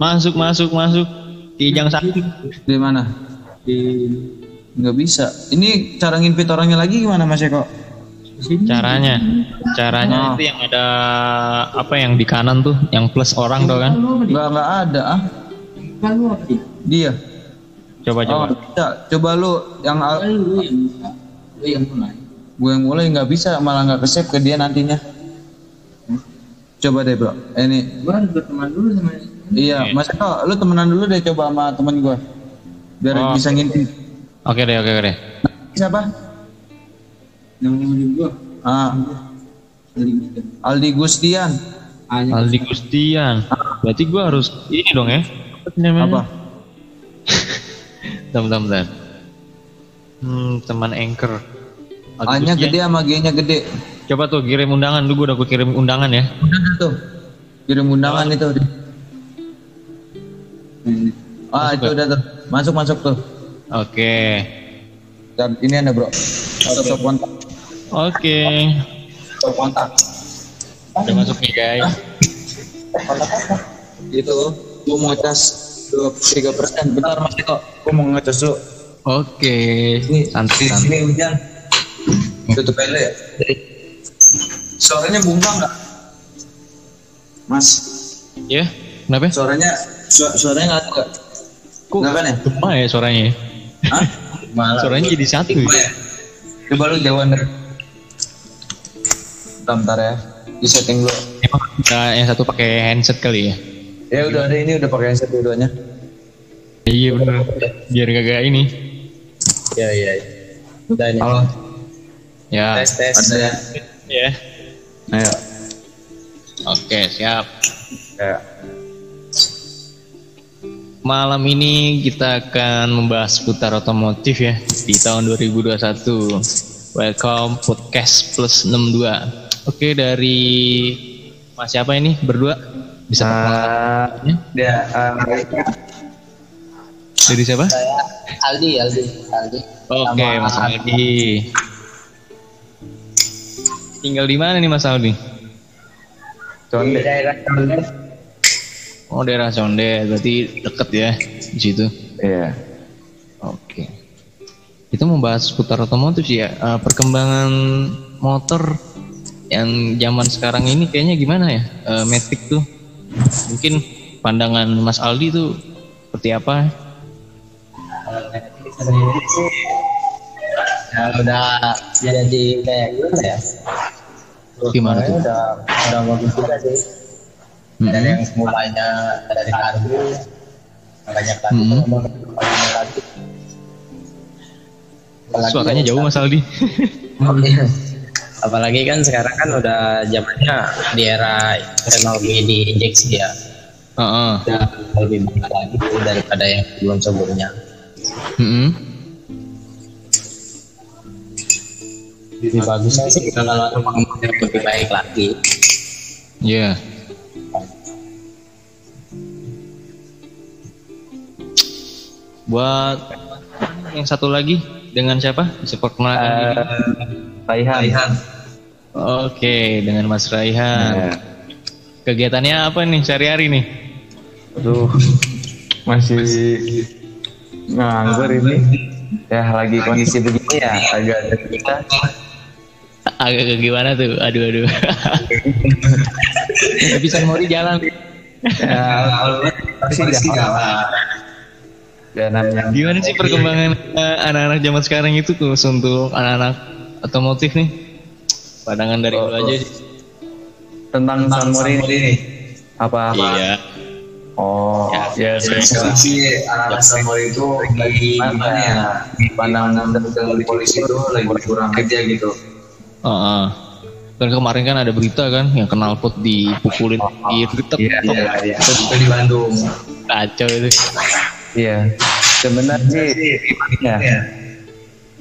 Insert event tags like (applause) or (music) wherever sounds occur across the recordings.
Masuk, masuk, masuk. Kijang sakti. Di mana? Di nggak bisa. Ini cara nginvite orangnya lagi gimana Mas Eko? Caranya, caranya Oh. itu yang ada apa yang di kanan tuh, yang plus orang tuh kan? Nggak nggak ada ah. Dia. Coba Oh, coba. bisa. Coba lu yang al- gue yang mulai nggak bisa malah nggak kesep ke dia nantinya. Coba deh bro. Ini. Gua harus berteman dulu sama Iya, Mas Eko, lu temenan dulu deh coba sama temen gue. Biar Oh. bisa ngintip. Oke deh, oke deh. Siapa? namanya udah gua. Ah. Aldi Gustian. Hanya Aldi Gustian. Berarti gua harus ini dong ya? Apa namanya? Apa? (laughs) Bentar, bentar, bentar. Hmm, teman anchor. Aldi A-nya Gustian. gede sama G-nya gede. Coba tuh kirim undangan dulu, gua udah gua kirim undangan ya. Udah tuh. Kirim undangan itu. Ah, itu udah tuh. Masuk masuk tuh. Oke. Dan ini ada bro. Stop kontak. Oke. Kontak. Udah masuk nih guys. Itu gua mau ngecas 23 persen. Bentar mas Eko, gua mau ngecas dulu. Oke. Ini Santai, sini hujan. Tutup aja ya. Suaranya bunga nggak? Mas, Ya, kenapa? suaranya su- suaranya nggak? Kok Nggak kan ya? gempa ya suaranya? ya? Hah? Malah. (laughs) Suaranya jadi satu ya? Coba ya. Coba lu jauhan deh. Bentar, bentar ya. Di setting dulu. Emang kita yang satu pakai handset kali ya? Ya udah ada ini udah pakai headset dua-duanya. Iya bener. Biar gak ini. ya ya. Udah ini. Halo. Ya. Tes tes. Ada ya? Ya. Ayo. Oke siap. Ya. Malam ini kita akan membahas putar otomotif ya di tahun 2021. Welcome podcast plus 62. Oke dari Mas siapa ini berdua? Bisa perkenalan? Dia uh, Dari siapa? Saya Aldi Aldi Aldi. Oke Mas Aldi. Tinggal di mana nih Mas Aldi? Di daerah Conde. Oh daerah Conde, berarti deket ya di situ. Iya. Oke. Kita membahas putar otomotif ya. Eh, perkembangan motor yang zaman sekarang ini kayaknya gimana ya? Eh, Matic tuh. Mungkin pandangan Mas Aldi tuh seperti apa? Kalau Netflix sendiri sih ya udah jadi kayak gimana ya? Gimana tuh? Udah udah bagus juga sih. Dan yang semulanya dari karbu banyak lagi lagi. Apalagi Suaranya jauh Mas Aldi. (laughs) Apalagi kan sekarang kan udah zamannya di era teknologi diinjeksi ya. Heeh. Udah lebih banyak lagi daripada yang sebelum sebelumnya. Mm-mm. Lebih bagusnya sih kalau yang lebih baik lagi. Iya. Buat yang satu lagi dengan siapa? Bisa perkenalkan diri? Raihan. Oke, dengan Mas Raihan. Ya. Kegiatannya apa nih sehari-hari nih? Aduh. Masih nganggur ini. Ya lagi kondisi begini ya agak ada kita. Agak ke gimana tuh? Aduh aduh. Tapi San Mori jalan. Ya, pasti jalan. Ya Gimana sih perkembangan eh, anak-anak zaman sekarang itu tuh untuk anak-anak otomotif nih? Pandangan dari lu aja sih. tentang San Mori ini. Apa? Iya. Oh, ya, sekarang sih anak-anak San Mori itu lagi gimana ya? Pandangan dari polisi itu lagi kurang aja gitu. Heeh. Dan kemarin kan ada berita kan yang kenal pot dipukulin di Twitter. Iya, iya. Itu di Bandung. Kacau itu. Iya. Sebenarnya sih ya.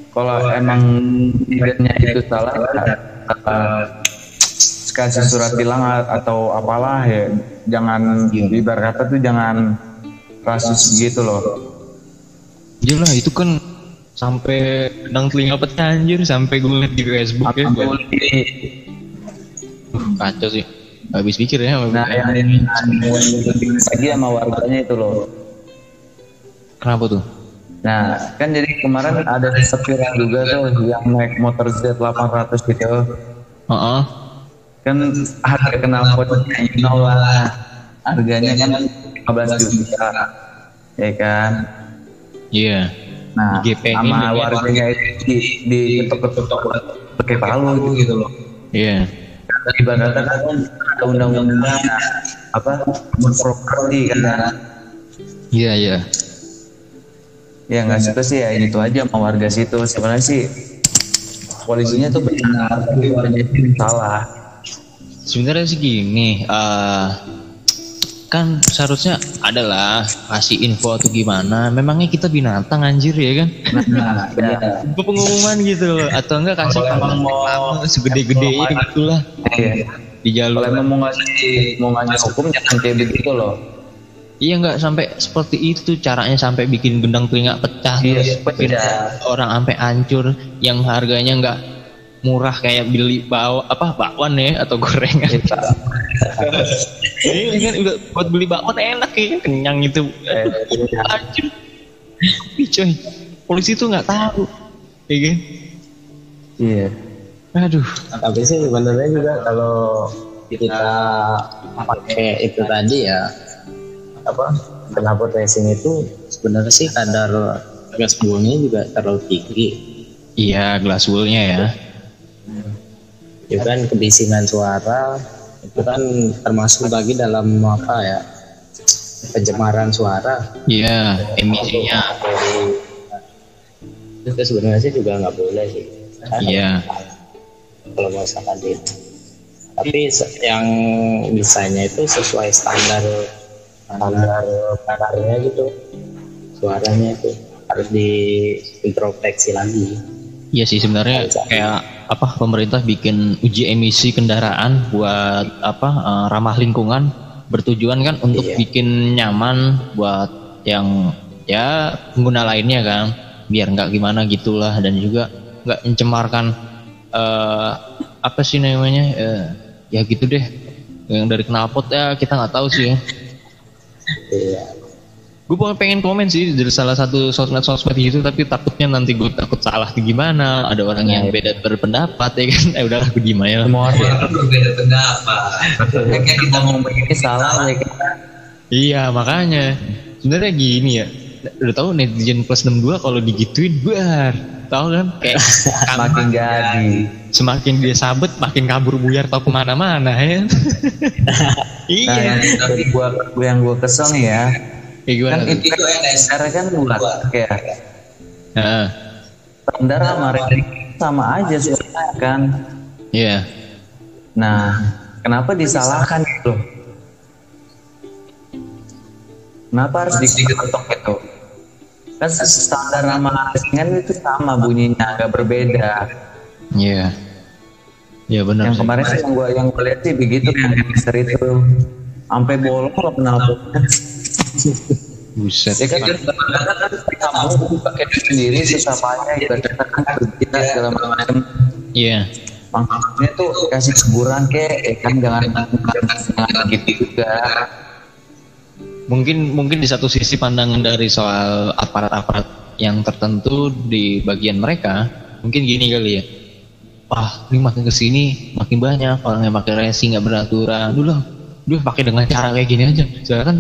Kalau emang tidaknya itu salah, eh, kasih surat tilang atau apalah ya. Jangan ibarat kata tuh jangan kasus begitu loh. Iya lah itu kan sampai pedang telinga pecah anjir sampai gue liat di Facebook ya. Duh, Kacau sih. habis pikir ya Nah, yang lebih lagi sama warganya itu loh. Kenapa tuh Nah, kan jadi kemarin ada sempat viral juga tuh yang naik motor Z800 gitu. Heeh. Kan harga kenal potnya you know lah. Harganya kan 15 juta. Ya kan? iya Nah, Digepengin sama warganya itu di, di ketok-ketok pakai palu gitu loh. iya Ibaratnya kan ada undang-undang apa properti kan. iya iya Ya nggak suka sih ya itu aja sama warga situ. Sebenarnya sih polisinya tuh benar, tapi warganya sih salah. sebenarnya sih gini eh kan seharusnya adalah kasih info atau gimana memangnya kita binatang anjir ya kan Nah, benar. pengumuman gitu loh atau enggak kasih Kalau emang mau- segede-gede gitulah Iya. di jalur Kalau emang mau ngasih mau ngasih hukum jangan kayak begitu loh. Iya enggak sampai seperti itu caranya sampai bikin gendang telinga pecah Iya, terus bikin pecah. orang sampai hancur yang harganya enggak murah kayak beli bawa apa bakwan ya atau gorengan. Ini kan udah buat beli bakwan enak ya kenyang itu. Hancur. Ih, coy polisi tuh nggak tahu. Ya kan? Iya. aduh. Tapi sih sebenarnya juga kalau kita pakai itu tadi ya apa knalpot racing itu sebenarnya sih kadar gas buangnya juga terlalu tinggi. Iya glass woolnya ya. Itu kan kebisingan suara itu kan termasuk bagi dalam apa ya pencemaran suara. Iya emisinya. Itu sebenarnya sih juga nggak boleh sih. Kan iya. Kalau misalkan di tapi yang desainnya itu sesuai standar standar gitu suaranya itu harus diintrospeksi lagi. Iya sih sebenarnya kayak apa pemerintah bikin uji emisi kendaraan buat apa eh, ramah lingkungan. Bertujuan kan untuk Iya. bikin nyaman buat yang ya pengguna lainnya kan. Biar nggak gimana gitulah dan juga nggak mencemarkan eh, apa sih namanya eh, ya gitu deh. Yang dari knalpot ya kita nggak tahu sih ya iya. Gue pengen komen sih dari salah satu sosmed sosmed gitu tapi takutnya nanti gue takut salah gimana. Ada orang yang beda berpendapat ya kan? (laughs) Eh udahlah gue diem aja lah. Semua orang berbeda pendapat. kayak kita ngomong begini salah. ya kan. iya makanya. Sebenarnya gini ya udah tahu netizen plus 62 kalau digituin bar tahu kan kayak (laughs) Makin jadi. semakin dia sabet makin kabur buyar tau ke mana-mana ya (laughs) Nah, iya yang dari gua, gua yang gua kesel nih ya. gimana Kan tuh? itu sekarang kan buat kayak Heeh. standar sama sama aja sebenarnya kan. iya Nah, kenapa disalahkan gitu? Kenapa harus diketok gitu? Kan standar sama ratingan itu sama bunyinya, agak berbeda. iya. Iya benar yang sih. kemarin sih yang gua yang gua lihat sih begitu yang hamster itu. Sampai bolong lo kenal buset. Ya kan kan kamu pakai sendiri susah payah ibaratnya kan kerja segala macam iya. Maksudnya tuh kasih hiburan kek. Ya kan jangan jangan gitu juga mungkin mungkin di satu sisi pandangan dari soal aparat-aparat yang tertentu di bagian mereka mungkin gini kali ya. Wah ini makin ke sini makin banyak orang yang pakai racing nggak beraturan. Dulu dulu pakai dengan cara kayak gini aja. Soalnya kan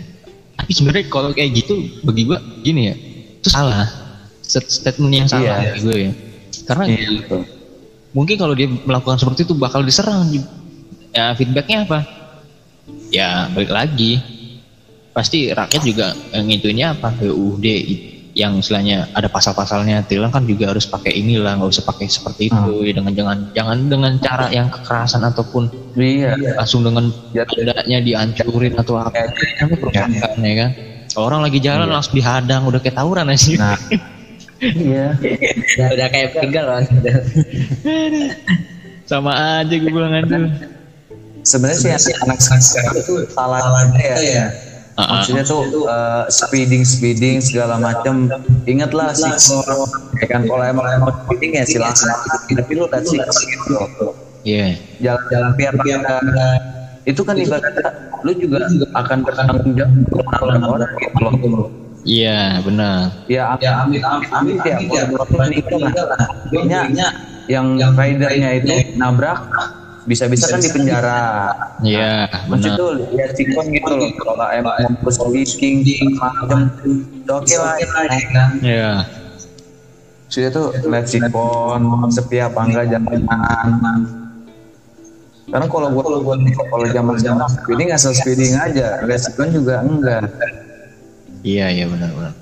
(laughs) tapi sebenarnya kalau kayak gitu bagi gua gini ya itu salah. Stat- statement yang salah Iya. gue ya. Karena iya betul. mungkin kalau dia melakukan seperti itu bakal diserang. Ya feedbacknya apa? Ya balik lagi pasti rakyat juga yang itunya apa? UUD yang istilahnya ada pasal-pasalnya. Tilang kan juga harus pakai inilah nggak usah pakai seperti itu. Ya dengan jangan jangan dengan cara yang kekerasan ataupun iya. langsung dengan Ya, tandanya dihancurin atau apa. Itu perusahaan ya kan? Orang lagi jalan langsung dihadang udah kayak tawuran aja. Nah. Iya. Udah, (laughs) udah kayak begal kan (laughs) sama aja gue bilang aja sebenarnya sih yang anak sekarang itu salah ya, ya. Ah. maksudnya tuh uh, speeding speeding segala macam ingatlah sih ya kan kalau emang mau speeding ya silahkan tapi lu udah sih gitu iya. Jalan-jalan biar biar itu kan ibaratnya lu juga akan bertanggung jawab kemenangan orang gitu loh. Iya, benar. ya ya amin amin amin ya walaupun itu nah yang ridernya itu nabrak bisa-bisa kan di penjara Iya, Maksud benar. tuh lihat sikon gitu loh kalau emang mau speaking macam oke lah ya kan Iya. sudah tuh lihat sikon sepi apa enggak jalanan karena kalau gua kalau gua kalau zaman zaman speeding asal speeding aja lihat sikon juga enggak Iya, iya benar benar.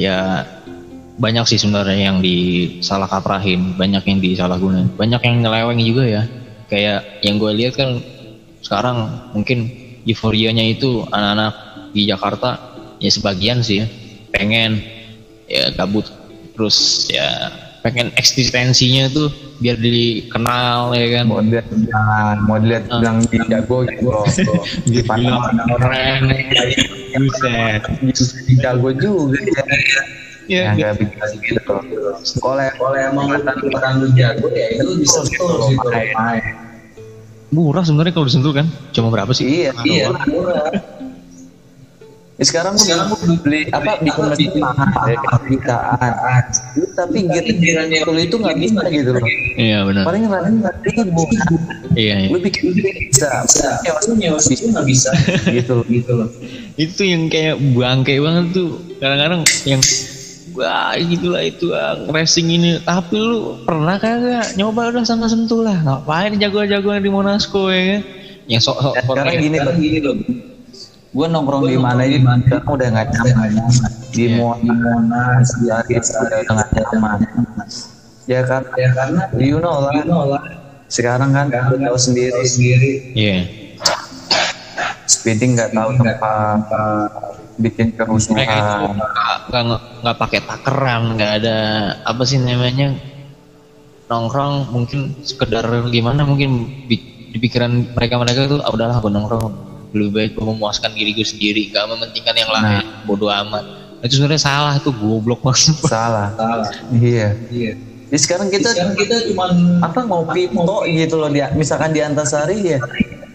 Ya banyak sih sebenarnya yang disalah kaprahin, banyak yang disalahgunain, banyak yang nyeleweng juga ya. Kayak yang gue lihat kan sekarang mungkin euforianya itu anak-anak di Jakarta ya sebagian sih ya pengen ya gabut. Terus ya pengen eksistensinya tuh biar dikenal ya kan. Mau dilihat jangan mau dilihat Ah. bilang dia jago gitu. (laughs) Loh dipandang keren. buset. Jago juga ya ya, ya nggak bisa gitu. Loh kalau kalau emang lu jago ya itu bisa gitu loh makanya. murah sebenarnya kalau disentuh kan? Cuma berapa sih? Iya iya Ya, sekarang sekarang beli apa bikin mesin mahal ya kan jutaan tapi giran itu itu nggak bisa gitu loh. iya benar. Paling paling ribu. Iya, iya. lu bikin bisa. Lu nyewa situ nggak bisa. gitu gitu loh. itu yang kayak bangke banget tuh. Kadang-kadang yang wah gitulah itu ah, racing ini. Tapi lu pernah kagak nyoba udah sana sentuh lah? Ngapain jagoan-jagoan di Monasco ya kan? Yang sok-sok Ya, sekarang gini loh gini loh. gue nongkrong di mana aja sekarang udah nggak nyaman. Di Iya. Monas di Aris udah nggak nyaman. Ya kan? Ya karena you know lah. You know lah. sekarang kan lu tahu sendiri. sendiri. Iya speeding nggak tahu tempat bikin mereka itu kerusuhan nggak nggak pakai takeran nggak ada apa sih namanya nongkrong mungkin sekedar gimana mungkin di, pikiran mereka mereka tuh ah, udahlah gue nongkrong lebih baik gue memuaskan diri gue sendiri gak mementingkan yang lain bodoh amat. Itu sebenarnya salah tuh goblok banget. Salah. Salah. iya. Iya. Ya, sekarang kita Sekarang kita cuman apa ngopi tok gitu loh dia misalkan di Antasari ya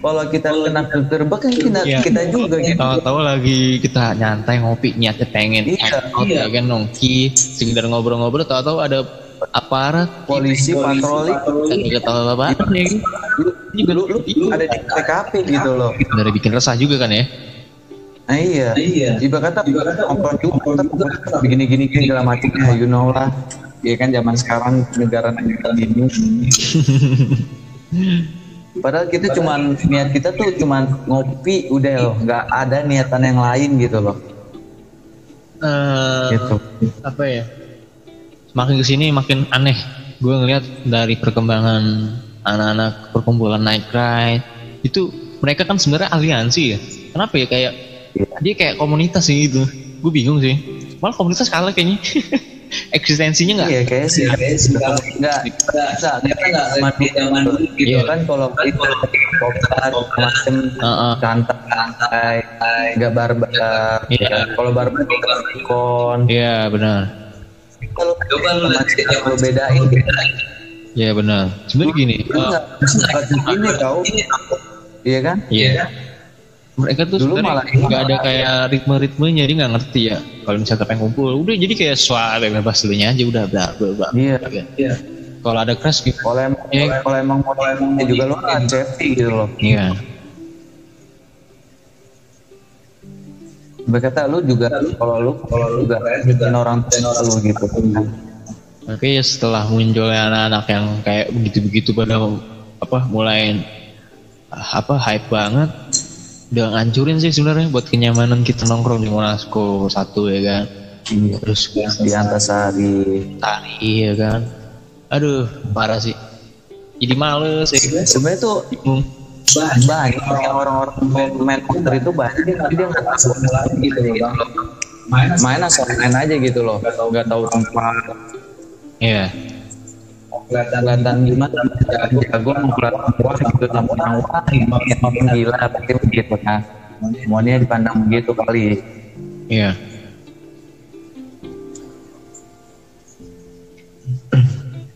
kalau kita kena gerbek kan kita, Iya. kita juga gitu tahu-tahu lagi kita nyantai ngopi niatnya pengen Iya, hangout iya. ya kan nongki sekedar ngobrol-ngobrol. Tahu-tahu ada aparat polisi patroli. Dan nggak tahu apa apa ya kan. ini lu, lu, lu ada di TKP gitu loh. Dari bikin resah juga kan ya? Nah iya. Iya. Iba kata nongkrong juga begini gini gini segala macam ya you know lah. Ya kan zaman sekarang negara-negara ini (laughs) padahal kita cuman niat kita tuh cuman ngopi udah loh. Nggak ada niatan yang lain gitu loh. Eh, gitu. apa ya? Makin ke sini makin aneh. Gue ngeliat dari perkembangan anak-anak perkumpulan night ride itu mereka kan sebenarnya aliansi ya. Kenapa ya? Kayak dia kayak komunitas sih gitu. Gue bingung sih. Malah komunitas kalah kayaknya (laughs) eksistensinya nggak iya kayak sih nggak nggak kita nggak mati zaman dulu gitu Iya. kan kalau itu koper macam santai nggak barbar Iya. kalau barbar kon iya benar kalau coba lu masih zaman lu bedain iya benar sebenarnya gini eh, nggak nggak iya kan iya mereka tuh Dulu malah- nggak ada kayak ritme-ritmenya dia nggak ngerti ya. Kalau misalnya pengen ngumpul udah jadi kayak suara bebas dulunya aja udah bla bla bla. Iya. Iya. kalau ada crash gitu. Kalau emang Iya. kalau emang mau emang juga lu kan safety gitu loh. iya. Berkata lu juga kalau lu kalau lu juga bikin orang tua lu gitu. Tapi ya setelah munculnya anak-anak yang kayak begitu-begitu pada apa mulai ah, apa hype banget udah ngancurin sih sebenarnya buat kenyamanan kita nongkrong di Monasco satu ya kan? Iya. terus di Antasari. Tari ya kan? Aduh parah sih. Jadi males ya. Sebenarnya tuh bingung banyak yang orang-orang main, main motor itu banyak tapi dia nggak tahu gitu loh main asal main aja gitu loh. Nggak tahu tempat. Iya kelihatan kelihatan gimana jago kelihatan puas gitu. Sama ini makin gila pasti begitu kan semuanya dipandang begitu kali. Iya.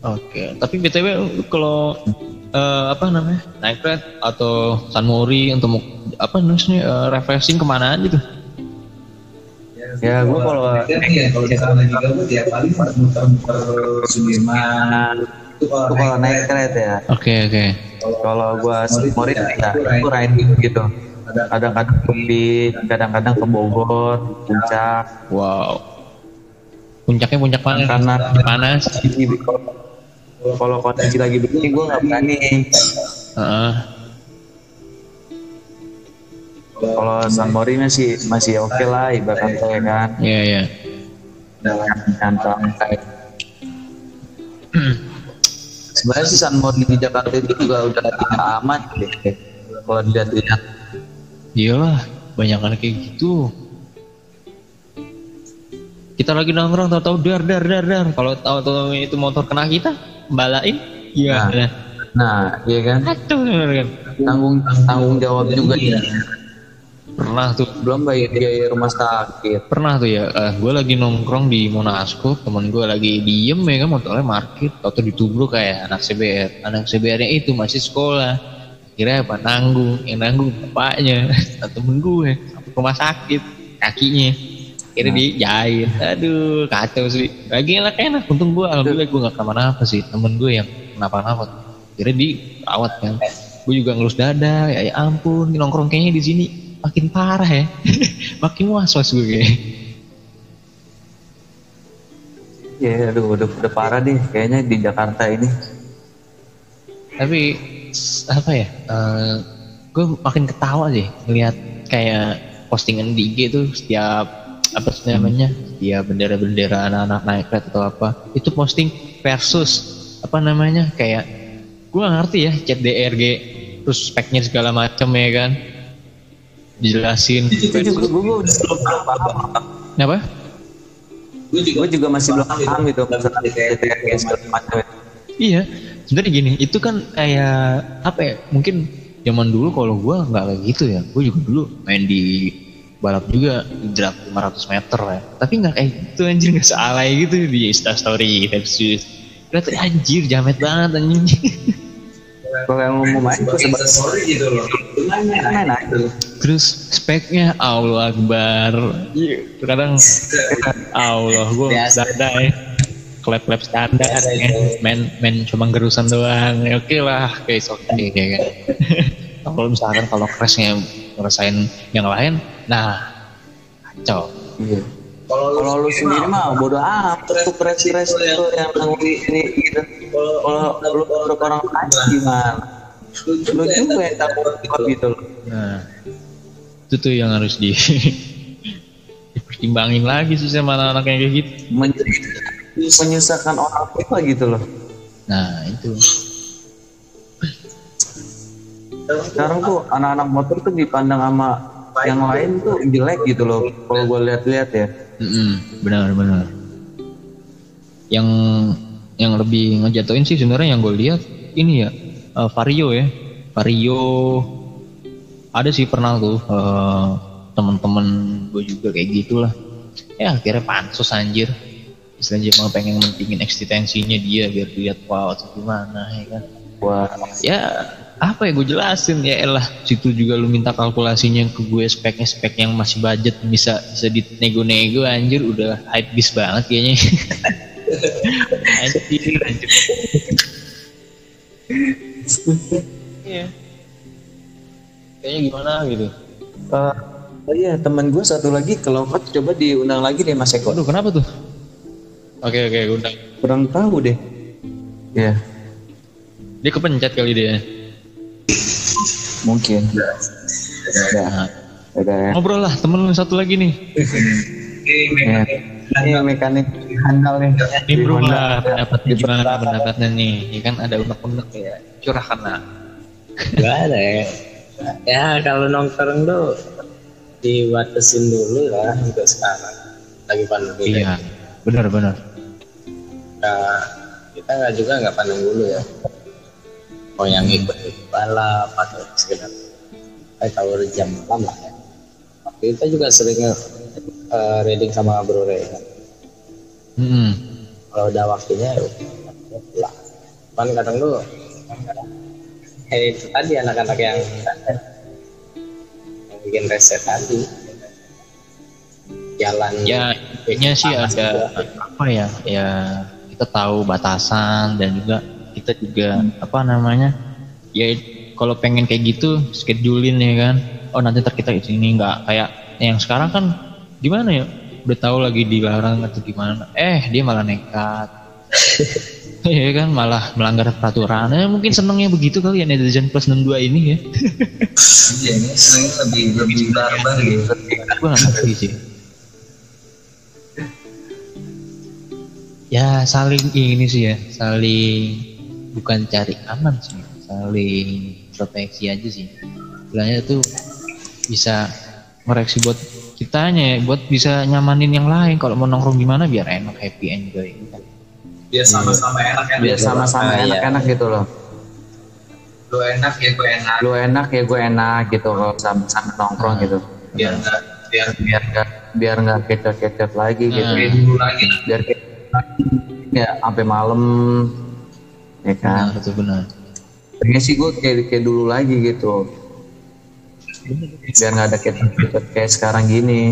Oke, tapi btw kalau eh, apa namanya? Naik red atau Sunmori untuk apa namanya eh, refreshing ke mana tuh Ya gue kalau ya kalau kita lagi gabut ya paling muter-muter Sudirman itu kalau naik kereta ya. oke oke Kalau gue Sunmori ya itu riding gitu. Kadang-kadang ke kadang-kadang ke Bogor, Puncak. wow puncaknya puncak mana Karena panas kalau kondisi lagi begini gue nggak berani. Heeh. Kalau Sunmori masih masih oke lah ibaratnya ya kan. iya iya santai. (clears throat) Sebenarnya sih Sunmori di Jakarta itu juga udah tidak aman deh. Kalau dilihat-lihat. iyalah banyak anak kayak gitu kita lagi nongkrong tahu-tahu dar dar dar dar kalau tahu-tahu itu motor kena kita balain iya Nah. Nah, iya kan? Aduh, kan? Tanggung tanggung jawab juga ya. Pernah tuh, Belum bayar biaya rumah sakit. pernah tuh ya. gue lagi nongkrong di Monasco, temen gue lagi diem ya kan motornya parkir, atau ditubruk kayak anak CBR. Anak CBR-nya itu masih sekolah. Kira apa nanggung, yang nanggung bapaknya, (laughs) Nah, temen gue sampai ke rumah sakit, kakinya. Kira dijahit, aduh kacau sih. Lagi enak-enak, untung gue alhamdulillah gue gak kenapa-napa sih. Temen gue yang kenapa-napa. Kira dirawat kan. Gue juga ngelus dada, ya, ya ampun, nongkrong kayaknya di sini makin parah ya. (laughs) makin was-was gue kayak. Ya, aduh, udah, udah parah deh kayaknya di Jakarta ini. Tapi apa ya? gue makin ketawa sih ngelihat kayak postingan di IG tuh setiap apa sih namanya? Setiap bendera-bendera anak-anak naik red atau apa. Itu posting versus apa namanya? Kayak gue ngerti ya chat DRG terus speknya segala macam ya kan dijelasin Itu juga gue belum paham. apa gue juga Gue juga masih belum paham gitu masalah macam. itu. Iya, sebenarnya gini, itu kan kayak apa ya? Mungkin zaman dulu kalau gua nggak kayak gitu ya. Gue juga dulu main di balap juga di drag 500 meter ya. Tapi nggak kayak gitu anjir nggak sealai gitu di Insta story versus. Ternyata anjir jamet banget anjing. Kalau yang mau main gue sebagai sebagai story gitu loh main aja. Terus speknya Allah Akbar. Iya, kadang Allah gue dada ya. Klep-klep standar ya. Main main cuma gerusan doang. Ya, Oke lah, oke ya kan. kalau misalkan kalau crashnya ngerasain yang lain, nah kacau. Iya. kalau lu sendiri mah bodo amat tuh kres-kres itu yang nanggung ini gitu. Kalau lu orang lain gimana? Lu juga yang takut gitu loh. Nah, itu tuh yang harus di (laughs) dipertimbangin lagi sih sama anak-anak yang kayak gitu. Men- menyusahkan orang tua gitu loh. Nah itu. Sekarang tuh anak-anak motor tuh dipandang sama yang lain tuh jelek gitu loh. Kalau gue lihat-lihat ya. Mm-mm, benar-benar. Yang yang lebih ngejatuhin sih sebenarnya yang gue lihat ini ya eh, Vario ya. Vario ada sih pernah tuh eh, temen-temen gue juga kayak gitulah. Ya akhirnya pansus anjir. Istilahnya cuma pengen mentingin eksistensinya dia biar dilihat wow atau gimana ya kan. Wah, Ya apa ya gue jelasin ya elah situ juga lu minta kalkulasinya ke gue speknya spek yang masih budget bisa bisa dinego-nego anjir udah hype bis banget kayaknya (laughs) anjir anjir iya kayaknya gimana gitu Eh, oh iya teman gue satu lagi kalau nggak coba diundang lagi deh Mas Eko. waduh kenapa tuh oke oke udah Kurang tahu deh. Iya, dia kepencet kali dia mungkin. Ya, nah, udah ya. ngobrol lah temen lu satu lagi nih Ya. Ini mekanik handal nih. ini lah pendapatnya gimana pendapatnya nih ya kan ada unek-unek ya curahkan lah Gak ada ya. Ya kalau nongkrong tuh dibatasin dulu lah untuk sekarang. Lagi pandemi. iya benar-benar Nah, kita nggak juga nggak pandang dulu ya. Mau yang ikut ikut balap atau sekedar kayak tahu jam malam lah ya. Kita juga sering eh, reading sama Bro Ray. Mm-mm. Kalau udah waktunya ya pulang. Cuman kadang tuh ya itu tadi anak-anak yang yang bikin reset tadi jalan ya intinya sih ada apa ya ya kita tahu batasan dan juga kita juga apa namanya ya kalau pengen kayak gitu schedulein ya kan oh nanti ntar kita ini nggak kayak yang sekarang kan gimana ya udah tahu lagi dilarang atau gimana eh dia malah nekat (laughs) Iya kan malah melanggar peraturan. Eh, mungkin senengnya begitu kali ya netizen plus 62 ini ya. Iya, ini sebenarnya lebih lebih barbar gitu. Gue gak ngerti sih. Ya saling ini sih ya, saling bukan cari aman sih, saling proteksi aja sih. Bilangnya tuh bisa koreksi buat kitanya ya, buat bisa nyamanin yang lain. Kalau mau nongkrong gimana biar enak, happy, enjoy. Biar sama-sama enak kan. biar sama-sama Ah, iya. enak-enak gitu loh Lu enak ya gue enak. lu enak ya gue enak gitu kalau sama-sama nongkrong gitu Biar nggak biar biar nggak biar nggak kecot-kecot lagi gitu Nah. kayak dulu lagi biar kayak ya sampai malam ya kan Benar, itu benar. pengen sih gue kayak kayak dulu lagi gitu biar nggak ada kecot-kecot kayak sekarang gini.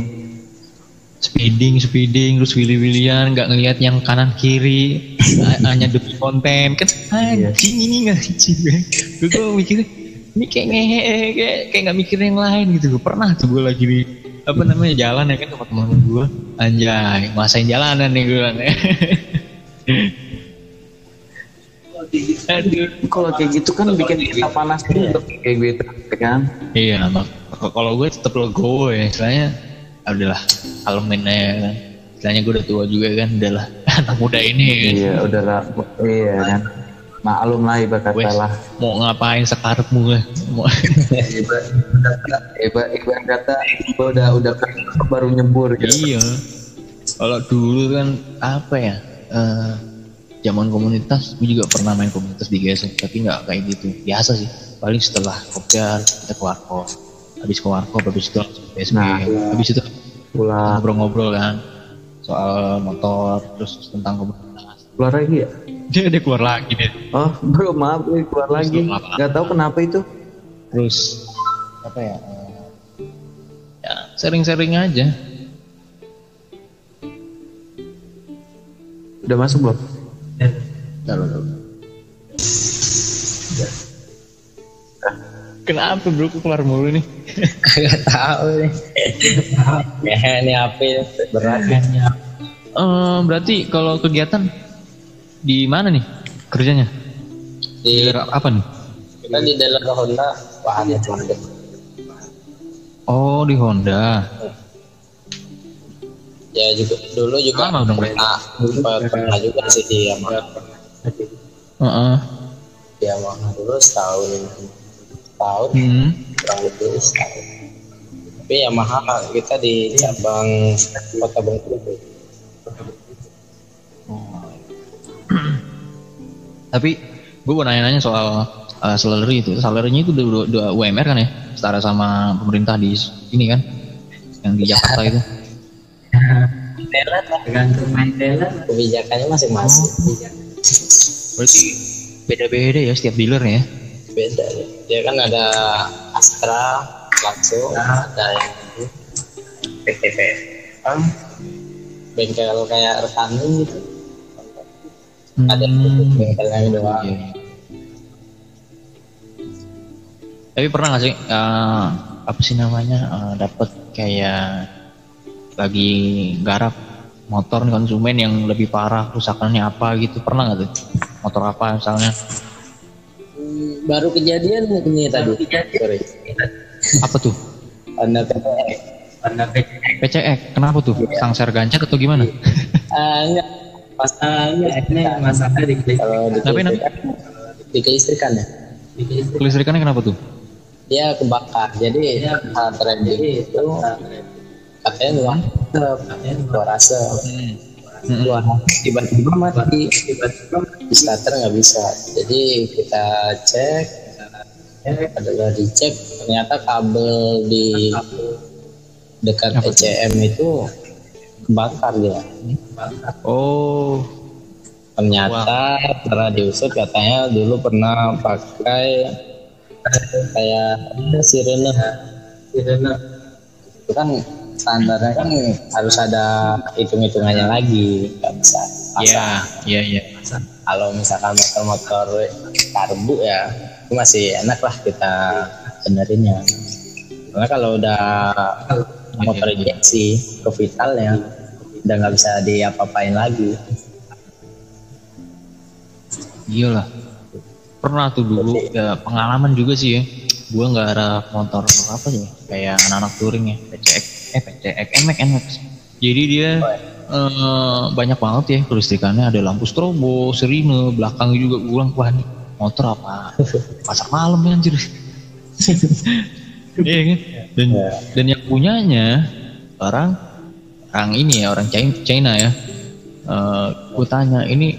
Speeding speeding terus willy willian nggak ngelihat yang kanan kiri. Hanya demi konten kan anjing ini nggak anjing gue gue mikirnya ini kayak ngehe kayak kayak nggak mikir yang lain gitu. Gue pernah tuh gue lagi di apa namanya jalan ya kan sama teman gue anjay masain jalanan nih gue. (laughs) kalau kayak gitu kan bikin kita panas juga kayak gitu ya kan? Iya mak kalau gue tetap legowo ya istilahnya ah, udahlah kalemin aja kan. Istilahnya gue udah tua juga kan udahlah (laughs) anak muda ini kan. iya udahlah iya kan. Maklum lah ibarat kata lah. mau ngapain sekarepmu gue mau (laughs) ibarat ibarat ibarat kata gua udah udah kerja baru nyebur gitu. Iya. Kalau dulu kan apa ya eh zaman komunitas gue juga pernah main komunitas di GSM tapi nggak kayak gitu. Biasa sih paling setelah kopdar kita ke warkop. Habis ke warkop habis itu PSB Nah, habis itu pulang. ngobrol-ngobrol kan soal motor terus tentang komunitas. Keluar lagi ya? Dia ada keluar lagi deh oh bro maaf gue keluar lagi. keluar lagi. nggak tahu kenapa itu. Terus apa ya ya sering-sering aja. Udah masuk belum Bentar, bentar, bentar. Kenapa bro kok keluar mulu nih? Kagak tahu nih. (laughs) ya ini HP berat. Eh, berarti kalau kegiatan di mana nih kerjanya? Di apa nih? kita di dalam Honda bahannya cuma Oh di Honda. Ya juga dulu juga Lama dong, pernah pernah, pernah juga sih di Yamaha. Heeh. Di Yamaha dulu setahun tahun Hmm. kurang lebih setahun. Tapi Yamaha kita di cabang Kota Bengkulu. (clears throat) Tapi gue mau nanya-nanya soal uh, salary itu. Salary-nya itu udah, udah, udah UMR kan ya? Setara sama pemerintah di ini kan? Yang di Jakarta itu. Tergantung kebijakannya masing-masing. Berarti beda-beda ya setiap dealer ya? Beda ya. Dia kan ada Astra langsung, ada yang PTP. Bengkel kayak rekanan gitu. Ada Hmm. bengkelnya doang. Iya. Tapi pernah gak sih eh, apa sih namanya eh, dapat kayak lagi garap motor nih konsumen yang lebih parah kerusakannya apa gitu. Pernah nggak tuh? Motor apa misalnya? Hmm, Baru kejadian ini tadi. Sorry. apa tuh? Anda PTP. PCX kenapa tuh? Sangser gancet atau gimana? Ah, enggak. Masalahnya ini masalah di kelistrikan, di kelistrikan. Ya. kelistrikannya kenapa tuh? Dia kebakar. Jadi saat trading itu katanya luar asap, luar asap. Hmm. Luar tiba-tiba mati, tiba-tiba di starter nggak bisa. Jadi kita cek, adalah dicek ternyata kabel di dekat Apa? ECM itu kebakar dia. oh Ternyata pernah diusut katanya dulu pernah pakai kayak sirene sirene itu kan standarnya kan harus ada hitung-hitungannya lagi nggak bisa Iya, iya, iya. kalau misalkan motor-motor karbu ya itu masih enak lah kita benerinnya karena kalau udah motor injeksi ke vital ya udah nggak bisa diapa-apain lagi Iya lah. Pernah tuh dulu ya pengalaman juga sih ya. Gua nggak ada motor apa ya kayak anak-anak touring ya PCX PCX NMAX NMAX. Jadi dia eh, banyak banget ya kelistrikannya ada lampu strobo, sirine, belakang juga gue bilang wah nih motor apa (laughs) pasar malam ya anjir. Iya kan? Dan dan yang punyanya orang orang ini ya orang China, ya. Eh gue tanya ini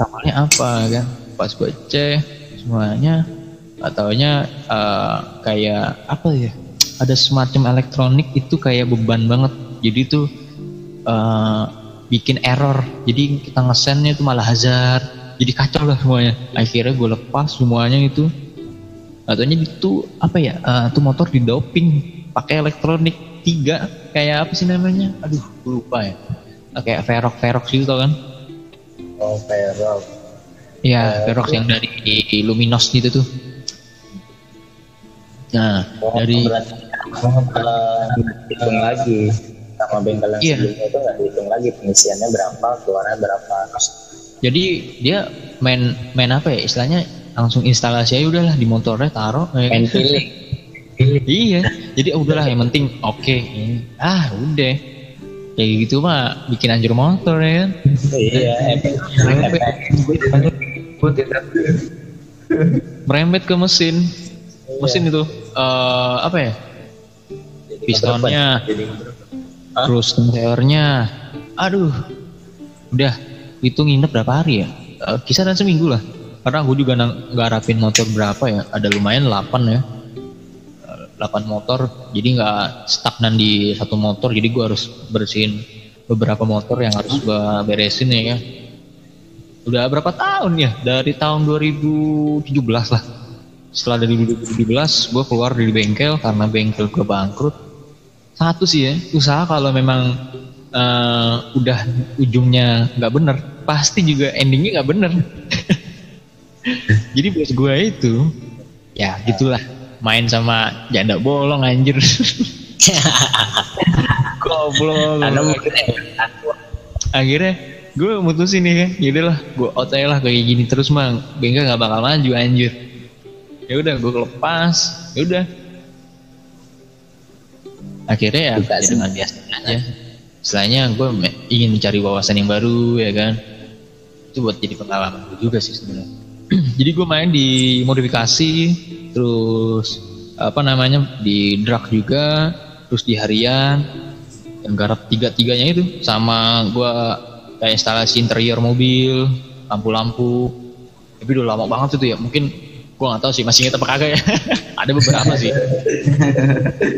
ramalnya apa kan pas gue cek semuanya ataunya eh, kayak apa ya ada semacam elektronik itu kayak beban banget. Jadi tuh eh, bikin error. Jadi kita ngesennya itu malah hazard. Jadi kacau lah semuanya. Akhirnya gue lepas semuanya itu. Ataunya itu apa ya eh, tuh motor di doping pakai elektronik tiga. Kayak apa sih namanya? Aduh gue lupa ya. Eh, kayak verok verok gitu tau kan? Oh perok Iya, Verox yang dari Luminos gitu tuh. Nah, dari berarti eh, hitung lagi sama bengkel yang Iya. sebelumnya itu nggak dihitung lagi pengisiannya berapa keluarnya berapa. Jadi dia main main apa ya? Istilahnya langsung instalasi aja udahlah di motornya taruh kan? main (laughs) feeling iya jadi udahlah yang penting oke ini. ah udah. Kayak gitu mah bikin anjur motor ya kan? Iya merembet ke mesin. Mesin itu eh, apa ya pistonnya. Terus tempernya aduh. Udah itu nginep berapa hari ya? Eh, kisaran seminggu lah. Karena gue juga nang- ngarapin motor berapa ya? Ada lumayan 8 ya. Eh, 8 motor. Jadi nggak stagnan di satu motor. Jadi gue harus bersihin beberapa motor yang harus gue beresin ya. Kan udah berapa tahun ya? Dari tahun 2017 lah. Setelah dari 2017 gue keluar dari bengkel karena bengkel gue bangkrut satu sih ya usaha kalau memang eh, udah ujungnya nggak bener pasti juga endingnya nggak bener. (laughs) Jadi bos gue itu ya gitulah main sama janda bolong anjir. (laughs) Goblok. Mungkin akhirnya gue mutusin nih kan yaudah lah gue out aja lah kayak gini terus mah bengkel nggak bakal maju anjir. Ya udah gue lepas ya udah akhirnya ya, Buka ya dengan biasa aja. Setelahnya gue ingin mencari wawasan yang baru ya kan. Itu buat jadi pengalaman gue juga sih sebenarnya. (clears throat) Jadi gue main di modifikasi terus apa namanya di drag juga terus di harian yang garap tiga tiganya itu. Sama gue kayak instalasi interior mobil lampu-lampu. Tapi udah lama banget itu ya mungkin gue nggak tahu sih masih inget apa kagak ya. (laughs) Ada beberapa sih.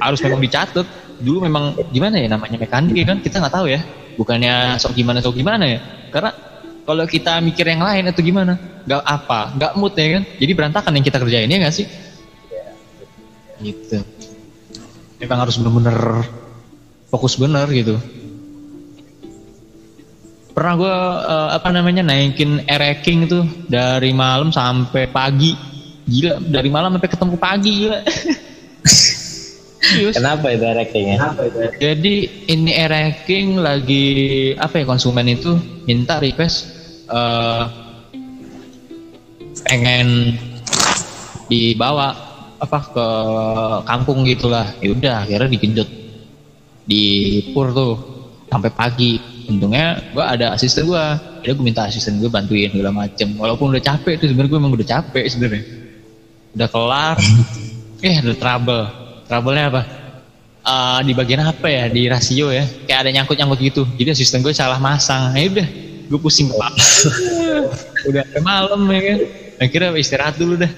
Harus memang dicatat. Dulu memang gimana ya namanya mekanik ya kan kita nggak tahu ya. Bukannya sok gimana sok gimana ya. Karena kalau kita mikir yang lain atau gimana nggak apa nggak mood ya kan. Jadi berantakan yang kita kerjain ya nggak sih? Gitu. Memang harus bener-bener fokus bener gitu. Pernah gue apa namanya naikin ereking itu dari malam sampai pagi gila dari malam sampai ketemu pagi gila (laughs) kenapa itu rankingnya Jadi ini ranking lagi apa ya konsumen itu minta request eh, pengen dibawa apa ke kampung gitulah. Ya udah akhirnya dikejut di pur tuh sampai pagi. Untungnya gua ada asisten gua. Jadi gue minta asisten gue bantuin segala macem. Walaupun udah capek tuh sebenarnya gue emang udah capek sebenarnya. Udah kelar. (laughs) eh ada trouble. Trouble-nya apa? Eh, di bagian apa ya di rasio ya kayak ada nyangkut nyangkut gitu jadi asisten gue salah masang ya udah gue pusing kepala (laughs) udah malam ya kan akhirnya istirahat dulu dah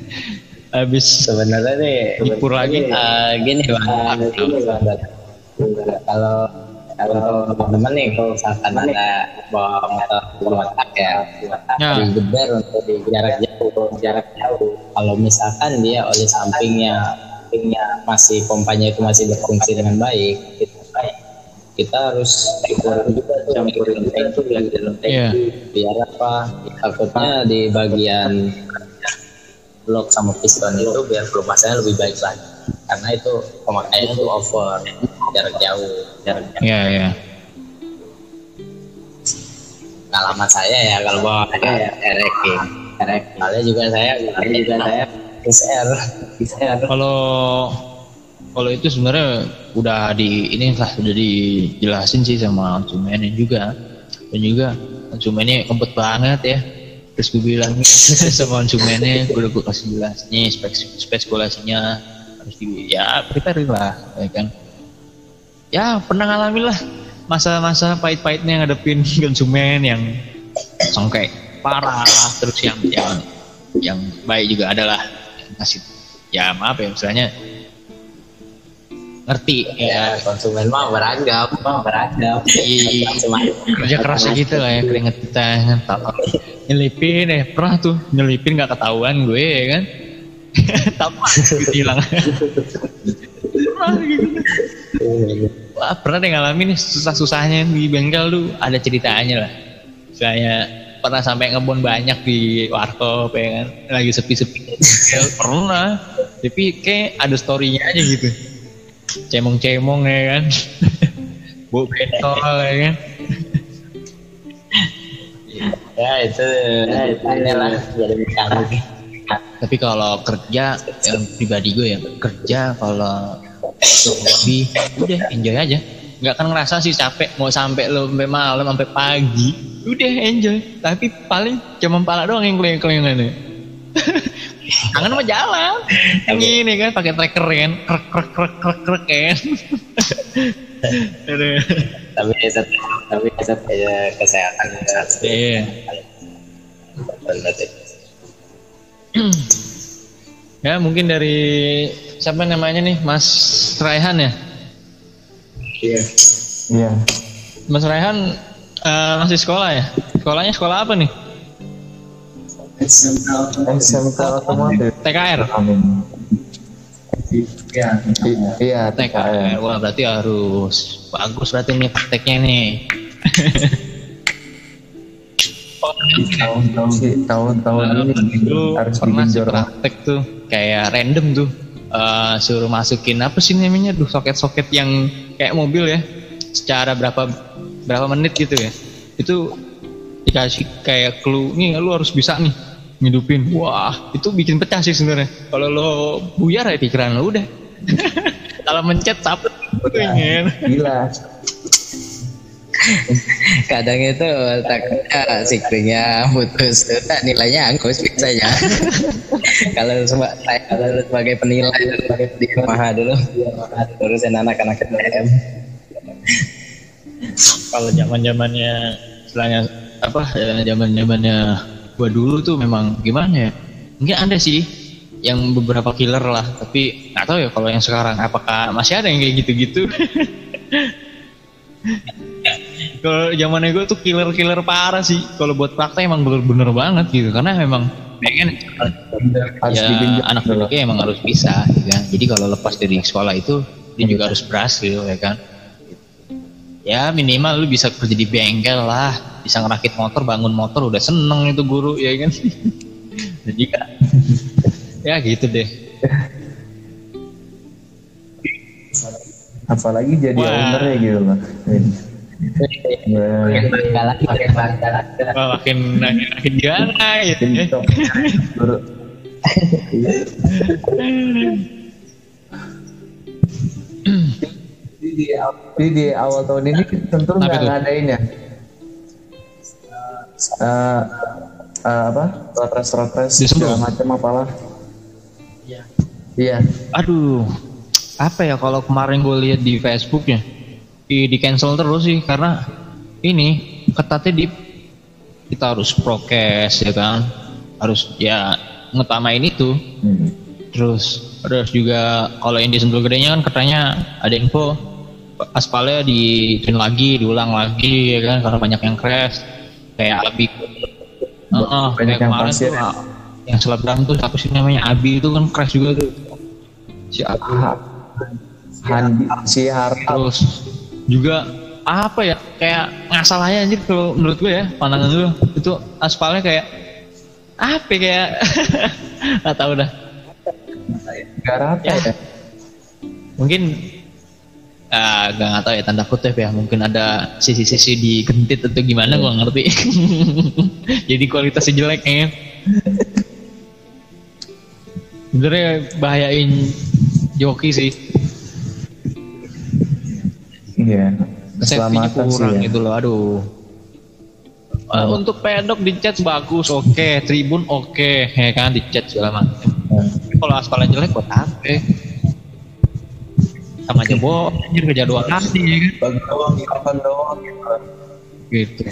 (laughs) habis sebenarnya nih Dipur lagi. gini bang gini, Bang. kalau kalau teman-teman nih kalau misalkan ada bawa motor buat ya Ya. digeber untuk di jarak jauh jarak jauh. Kalau misalkan dia oleh sampingnya sampingnya masih pompanya itu masih berfungsi dengan baik kita kita harus campurin juga campurin tangki yang di dalam tangki Iya. biar apa takutnya di bagian blok sama piston itu biar pelupasnya lebih baik lagi karena itu pemakaiannya itu over jarak jauh jarak jauh. Iya, iya. pengalaman saya ya kalau bawa ya RX RX kalian juga saya kalian juga saya. XR XR Kalau kalau itu sebenarnya udah di ini lah udah dijelasin sih sama konsumennya juga. Dan juga konsumennya kempet banget ya. Terus gue bilang (laughs) sama konsumennya gue udah gue kasih jelas nih spek spekulasinya harus di ya prepare lah ya kan? Ya pernah ngalamin lah masa-masa pahit-pahitnya ngadepin (laughs) konsumen yang songkek. Parah terus yang yang yang baik juga adalah ngasih ya maaf ya misalnya ngerti ya. Ya konsumen mah beragam mah beragam. Iya. Kerja kerasnya gitu lah ya keringet kita kan. Nyelipin eh pernah tuh nyelipin nggak ketahuan gue ya kan (laughs) tapas gitu hilang pernah Wah, pernah deh ngalamin nih susah-susahnya di bengkel tuh ada ceritanya lah. Saya pernah sampai ngebon banyak di warkop ya kan, lagi sepi-sepi. pernah, tapi kayak ada storynya aja gitu. Cemong-cemong ya kan, (laughs) bau bentol ya kan. ya itu ya, itu lah jadi mekanik Tapi kalau kerja yang pribadi gue ya kerja kalau hobi udah enjoy aja. Nggak akan ngerasa sih capek mau sampai lo sampai malam sampai pagi. Udah enjoy. Tapi paling cuma pala doang yang keleng-kelengan (laughs) Kangen mah jalan. Yang ini kan pakai tracker kan. Krek krek krek krek krek kan. (laughs) Aduh. tapi tetap tapi tetap ya kesehatan Iya. (clears throat) Ya mungkin dari siapa namanya nih Mas Raihan ya? Iya. Iya. Mas Raihan eh, masih sekolah ya? Sekolahnya sekolah apa nih? SMK SMK otomotif. TKR. Iya. Iya, TKR. Wah berarti harus bagus berarti nih prakteknya nih. (laughs) Tahun-tahun Si tahun-tahun ini Dulu harus pernah sih praktek tuh kayak random tuh. Eh, suruh masukin apa sih namanya tuh soket-soket yang kayak mobil ya secara berapa berapa menit gitu ya. Itu dikasih kayak clue nih lu harus bisa nih ngidupin. Wah itu bikin pecah sih sebenarnya. Kalau lo buyar ya pikiran lo udah. (laughs) Kalau mencet capek pengen Gila. Kadang itu takutnya sikringnya putus. Nah, nilainya angkus biasanya. (laughs) Kalau seba- saya kalau sebagai penilai di rumah dulu. Urusin anak-anak STM kalau zaman zamannya istilahnya apa zaman zamannya gua dulu tuh memang gimana ya? Mungkin ada sih yang beberapa killer lah tapi nggak tahu ya kalau yang sekarang. Apakah masih ada yang kayak gitu-gitu (laughs) kalau zamannya gue tuh killer-killer parah sih kalau buat praktek emang bener-bener banget gitu karena memang pengen Harus ya digenjot. anak didiknya emang harus bisa ya kan? jadi kalau lepas dari sekolah itu dia juga harus berhasil ya kan ya minimal lu bisa kerja di bengkel lah bisa ngerakit motor bangun motor udah seneng itu guru ya kan (laughs) jadi kan ya gitu deh Apalagi jadi Wah. owner ya gitu loh. Wah. bangga lagi bangga lagi makin makin gimana gitu ya Jadi di Jadi di awal tahun ini tentu nggak ngadain ya. Eh, eh, apa? Rotres rotres segala macam apalah. Iya. Iya. aduh apa ya kalau kemarin gue lihat di Facebooknya di, di cancel terus sih karena ini ketatnya di kita harus prokes ya kan? Harus ya ngutamain itu. Hmm. terus terus juga kalau yang di Sentul gedenya kan katanya ada info aspalnya di lagi diulang lagi ya kan? Karena banyak yang crash kayak Abi. Heeh, Banyak kayak yang kemarin pasir. tuh ah, yang selebgram tuh siapa sih namanya? Abi itu kan crash juga tuh. Si Abi. Ha- Handi si Har terus juga apa ya kayak ngasal aja anjir kalau menurut gue ya pandangan gue itu aspalnya kayak apa ya, kayak? (laughs) Nggak tahu dah. Gara apa Ya. ya? mungkin ah gak nggak tahu ya tanda kutip ya. Mungkin ada sisi-sisi digentit atau gimana gue ngerti. (laughs) Jadi kualitasnya jelek ya. Sebenarnya bahayain joki sih Iya. safety-nya kurang ya. gitu loh aduh. Eh, untuk pedok di chat bagus oke. Tribun oke. Ya kan di chat segala macam. Tapi kalau aspalnya jelek buat apa? Sama aja bohong anjir kerja dua kali ya kan? Bagi doang, kapan doang gitu. gitu.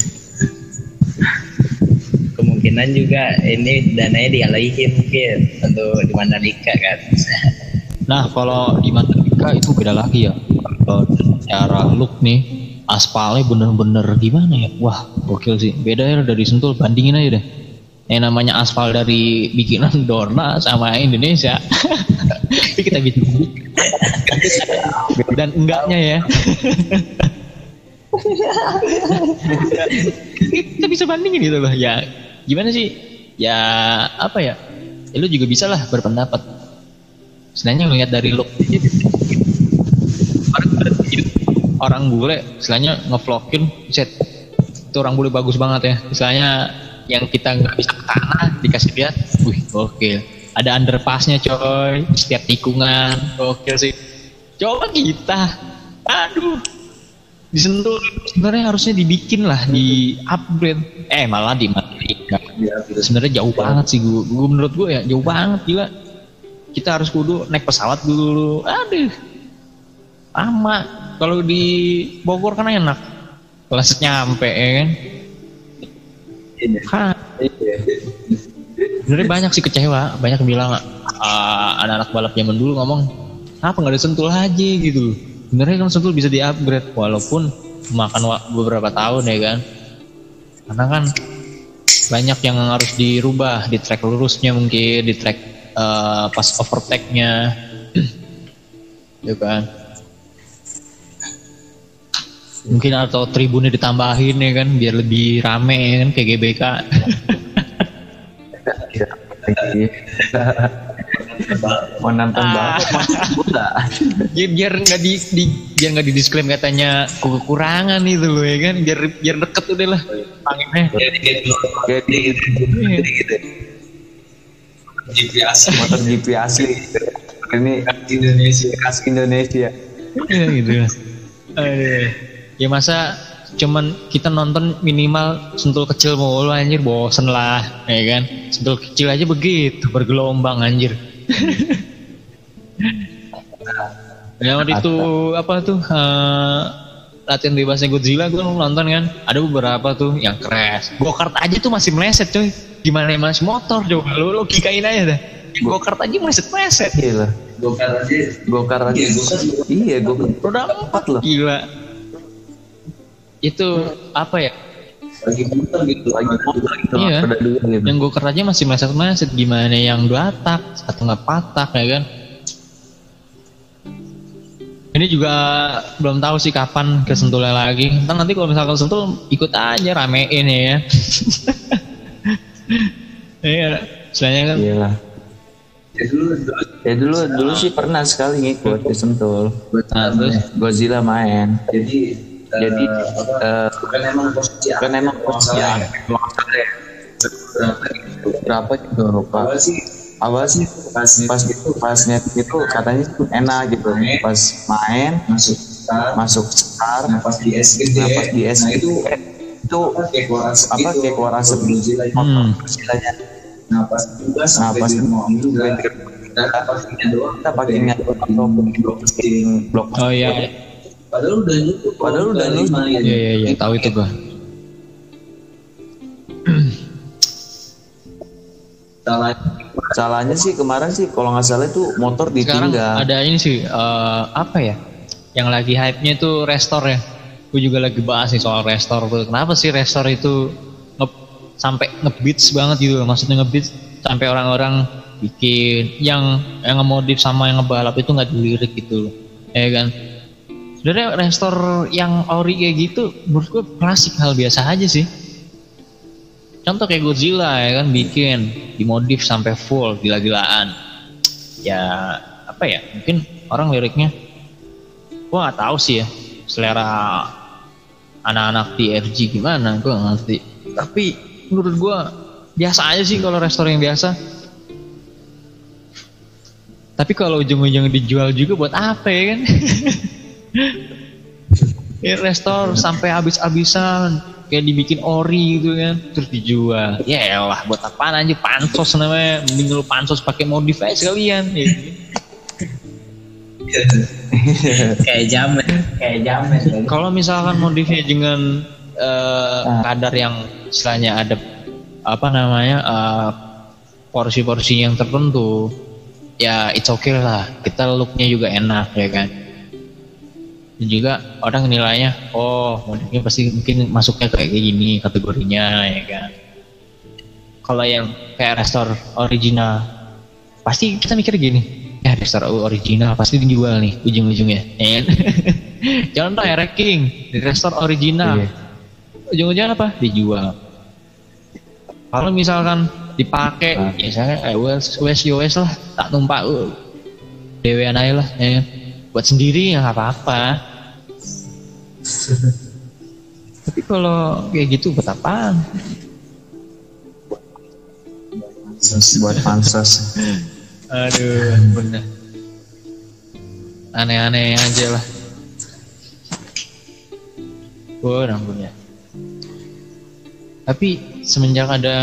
Kemungkinan juga ini dananya dialihin mungkin untuk di Mandalika kan. Nah kalau di Mandalika itu beda lagi ya. Kalau secara look nih aspalnya bener-bener gimana ya? Wah gokil sih. Beda ya dari Sentul bandingin aja deh. Yang namanya aspal dari bikinan (laughs) Dorna sama Indonesia. (laughs) Tapi kita bisa dan enggaknya ya. (laughs) Kita bisa bandingin gitu loh. Ya gimana sih? Ya apa ya, ya lu juga bisa lah berpendapat. Sebenarnya ngelihat dari look orang bule istilahnya ngevlogin set. Itu orang bule bagus banget ya. Istilahnya yang kita nggak bisa ke tanah dikasih lihat wih gokil. Ada underpassnya coy. Setiap tikungan gokil sih. Coba kita. Aduh. Disentuh. Sebenarnya harusnya dibikin lah di upgrade. Eh malah di sebenarnya jauh banget sih gua, gua menurut gue ya jauh banget gila. Kita harus kudu naik pesawat dulu. Aduh. Lama kalau di Bogor kan enak. Kelas nyampe ya kan? Hah, sebenarnya banyak sih kecewa banyak yang bilang ah, anak-anak balap zaman dulu ngomong kenapa nggak disentul aja gitu. Sebenarnya kan sentul bisa di upgrade walaupun makan beberapa tahun ya kan? Karena kan banyak yang harus dirubah di track lurusnya mungkin di track eh, pas overtake-nya. (clears throat) Ya kan mungkin atau tribunnya ditambahin ya kan biar lebih rame ya kan kayak GBK (laughs) Mau nonton Ah. banget ya, biar nggak di, di biar nggak di disklaim katanya kekurangan itu loh ya kan biar biar deket udah lah anginnya Jadi Iya. GPS motor GP asli. Ini Indonesia khas Indonesia. Iya gitu ya. Aduh. Ya masa cuman kita nonton minimal sentul kecil mulu anjir bosen lah ya kan? Sentul kecil aja begitu bergelombang anjir. (laughs) Ya waktu itu apa tuh eh, latihan bebasnya Godzilla gue nonton kan? Ada beberapa tuh yang crash. Go-kart aja tuh masih meleset coy. Gimana yang masih motor coba lu logikain aja dah. Go-kart aja meleset meleset. Iya lah. Gokar aja. Gokar aja. Iya. Iya, gokar. roda empat loh. Gila itu apa ya lagi muter gitu Lagi motor gitu. Iya. Gitu. yang go aja masih meleset-meleset gimana yang dua tak satu nggak patah ya kan ini juga belum tahu sih kapan ke Sentulnya lagi Ntar nanti kalau misalkan Sentul ikut aja ramein ya (laughs) iya istilahnya kan Iya lah. ya dulu dulu Ya dulu dulu sih pernah sekali ngikut di Sentul. nah, terus Godzilla main. jadi Jadi eh, bukan emang posisi kan emang posisi ya. berapa berapa gitu lupa. awal sih pas pas itu. pas net itu katanya tuh enak gitu. Pas main masuk start. masuk star, nah pas di S gede. Nah pas di nah itu itu apa kayak keluar asap gitu hmm. istilahnya nah pas juga Nah, sampai pas di mall juga. kita pakainya doang. Kita pakainya ataupun blok oh iya padahal udah nyukup Padahal udah nyukup. iya iya iya tahu itu gua (clears throat) salah salahnya sih kemarin sih kalau nggak salah itu motor sekarang ditinggal ada ini sih eh, apa ya yang lagi hype-nya itu restore ya. Gue juga lagi bahas nih soal restore tuh. Kenapa sih restore itu nge sampai ngebeats banget gitu? Maksudnya ngebeats sampai orang-orang bikin yang yang ngemodif sama yang ngebalap itu nggak dilirik gitu, ya kan? Sebenarnya restore yang ori kayak gitu, menurut gue klasik hal biasa aja sih. Contoh kayak Godzilla ya kan bikin dimodif sampai full gila-gilaan. Ya apa ya? Mungkin orang liriknya gua nggak tahu sih ya selera anak-anak di FG gimana gua nggak ngerti. Tapi menurut gua biasa aja sih kalau restoran yang biasa. Tapi kalau ujung-ujung dijual juga buat apa ya kan? (laughs) ya restor sampai habis-habisan kayak dibikin ori gitu kan terus dijual. Ya elah buat apaan aja pansos namanya. Mending lu pansos pakai modif aja sekalian ya. kayak jamet kayak jamet. Kalau misalkan modifnya dengan eh, kadar yang istilahnya ada apa namanya eh, porsi-porsi yang tertentu ya it's okay lah. Kita looknya juga enak ya kan dan juga orang nilainya oh modifnya pasti mungkin masuknya kayak gini kategorinya ya kan kalau yang kayak restore original pasti kita mikir gini ya restore original pasti dijual nih ujung-ujungnya ya kan? (laughs) contoh ya ranking di restore original Iya. ujung-ujungnya apa dijual kalau misalkan dipakai Nah. misalnya eh wes wes lah tak numpak uh, dewean aja lah ya kan? Buat sendiri ya nggak apa-apa. Tapi kalau kayak gitu buat apaan? Buat pansos. Aduh bener. Aneh-aneh aja lah. Oh ampun ya tapi semenjak ada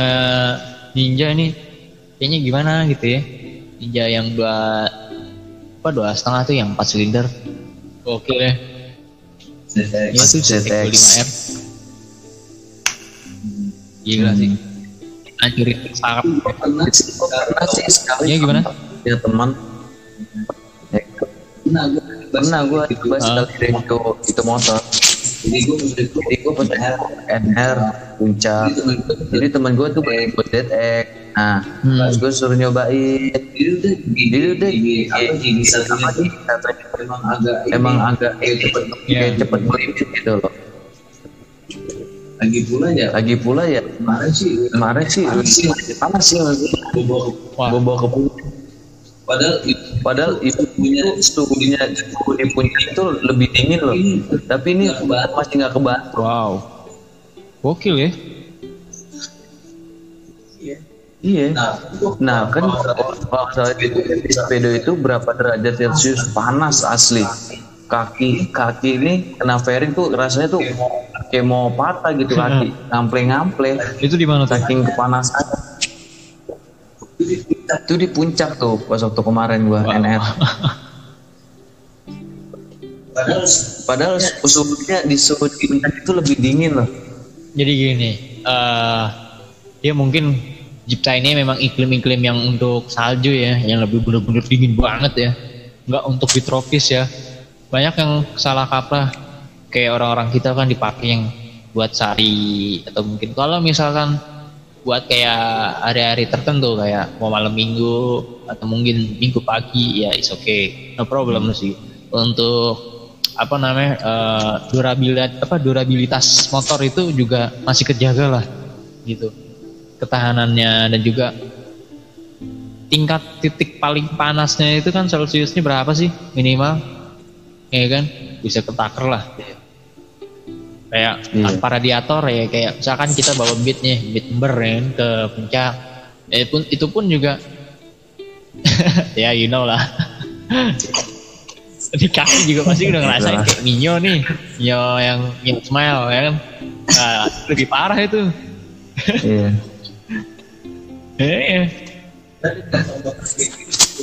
ninja ini kayaknya gimana gitu ya? Ninja yang dua apa dua setengah tuh yang empat silinder? Oke deh Iya tuh ZX. 5R Gila sih. Anjurin sarap pernah pernah sih sekali Iya gimana? ya teman. Ya, pernah gue pernah gue coba sekali deh itu itu motor. Jadi gue itu jadi gue NR puncak. Jadi temen gue jadi temen gue tuh buat ZX nah Hmm. pas gue suruh nyobain. Jadi udah jadi udah gigi apa gigi satunya sih katanya. Emang agak emang agak kayak cepet Iya. kayak cepet belimbing gitu loh. Lagi pula ya? Lagi pula ya? Kemarin sih. Kemarin sih. Panas sih. sih bawa ke padahal itu padahal itu punya suhunya suhu di puncak itu lebih dingin loh. Ini tapi ini masih nggak kebantu Wow. Gokil ya iya. Nah itu Nah kan kalau di sepeda itu berapa derajat celcius? Panas asli. Kaki kaki ini kena fairing tuh rasanya tuh kayak mau patah gitu kaki ngample ngample Itu di mana saking kepanasan. Itu di puncak tuh pas waktu kemarin gua NR padahal padahal suhunya di suhu di puncak itu lebih dingin loh. Jadi gini eh Dia mungkin Ini memang iklim-iklim yang untuk salju ya Yang lebih bener-bener dingin banget ya. Nggak untuk di tropis ya. Banyak yang salah kaprah. Kayak orang-orang kita kan dipakai yang Buat sari Atau mungkin kalau misalkan Buat kayak hari-hari tertentu Kayak mau malam minggu Atau mungkin minggu pagi Ya is okay. No problem sih. Untuk apa namanya eh, durabilitas apa durabilitas motor itu juga masih kejaga lah gitu ketahanannya dan juga tingkat titik paling panasnya itu kan celciusnya berapa sih minimal? Ya kan? Bisa ketaker lah. Kayak Iya. tanpa radiator ya kayak misalkan kita bawa beat nih beat ember ya kan, ke puncak. Ya, pun itu pun juga (laughs) ya you know lah. (laughs) Di kaki juga pasti udah ngerasain kayak Minyo nih. Minyo yang yang smile ya kan? Nah, lebih parah itu. Iya (laughs) eh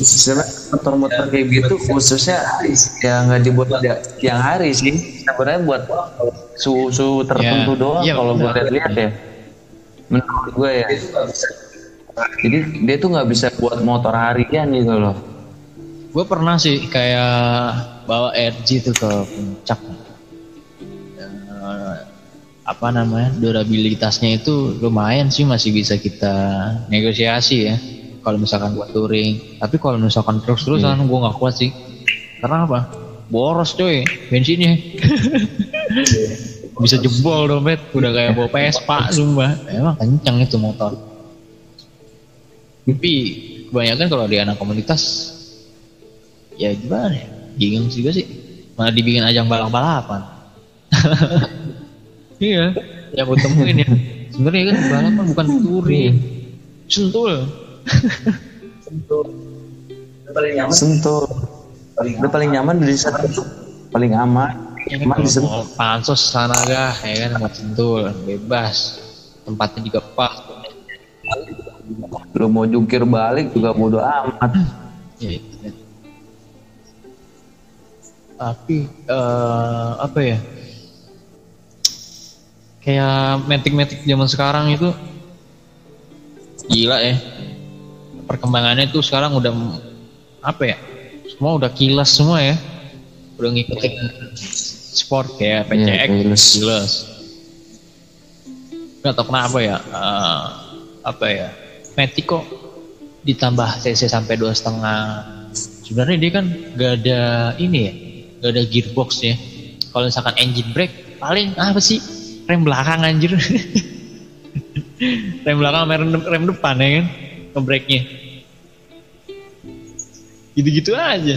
sebenarnya motor-motor kayak gitu khususnya ya nggak dibuat ya- tiang hari sih. Sebenarnya buat suhu-suhu tertentu Ya, doang iya, kalau gue benar. lihat ya. Menurut gue ya. Jadi dia tuh nggak bisa buat motor harian gitu loh. Gue pernah sih kayak bawa RG tuh ke puncak apa namanya durabilitasnya itu lumayan sih masih bisa kita negosiasi ya. Kalau misalkan buat touring tapi kalau misalkan terus terusan gue nggak kuat sih. Karena apa? Boros coy bensinnya. (laughs) Bisa jebol dompet udah kayak bawa Vespa sumpah. Emang kenceng itu motor. Tapi kebanyakan kalau di anak komunitas ya gimana ya? Bingung juga sih. Malah dibikin ajang balap-balapan (laughs) iya. Yang gue temuin ya. Sebenarnya kan balapan bukan touring sentul. Paling nyaman. Sentuh paling udah paling nyaman di satu paling aman. Ini aman di mau pansos sana gah ya kan buat sentul. Bebas. Tempatnya juga pas. Lu mau jungkir balik juga bodo amat. Iya, iya. Tapi eh, apa ya? Kayak metik-metik zaman sekarang itu gila ya. Perkembangannya tuh sekarang udah apa ya? Semua udah kilas semua ya. Udah ngikutin sport kayak PCX, Iya, kilas. kilas. Gak tau kenapa ya? eh, apa ya? Matic kok ditambah cc sampai dua setengah sebenarnya dia kan gak ada ini ya gak ada gearbox ya kalau misalkan engine brake paling apa sih rem belakang anjir rem belakang sama rem, rem depan ya kan ngebrake nya gitu-gitu aja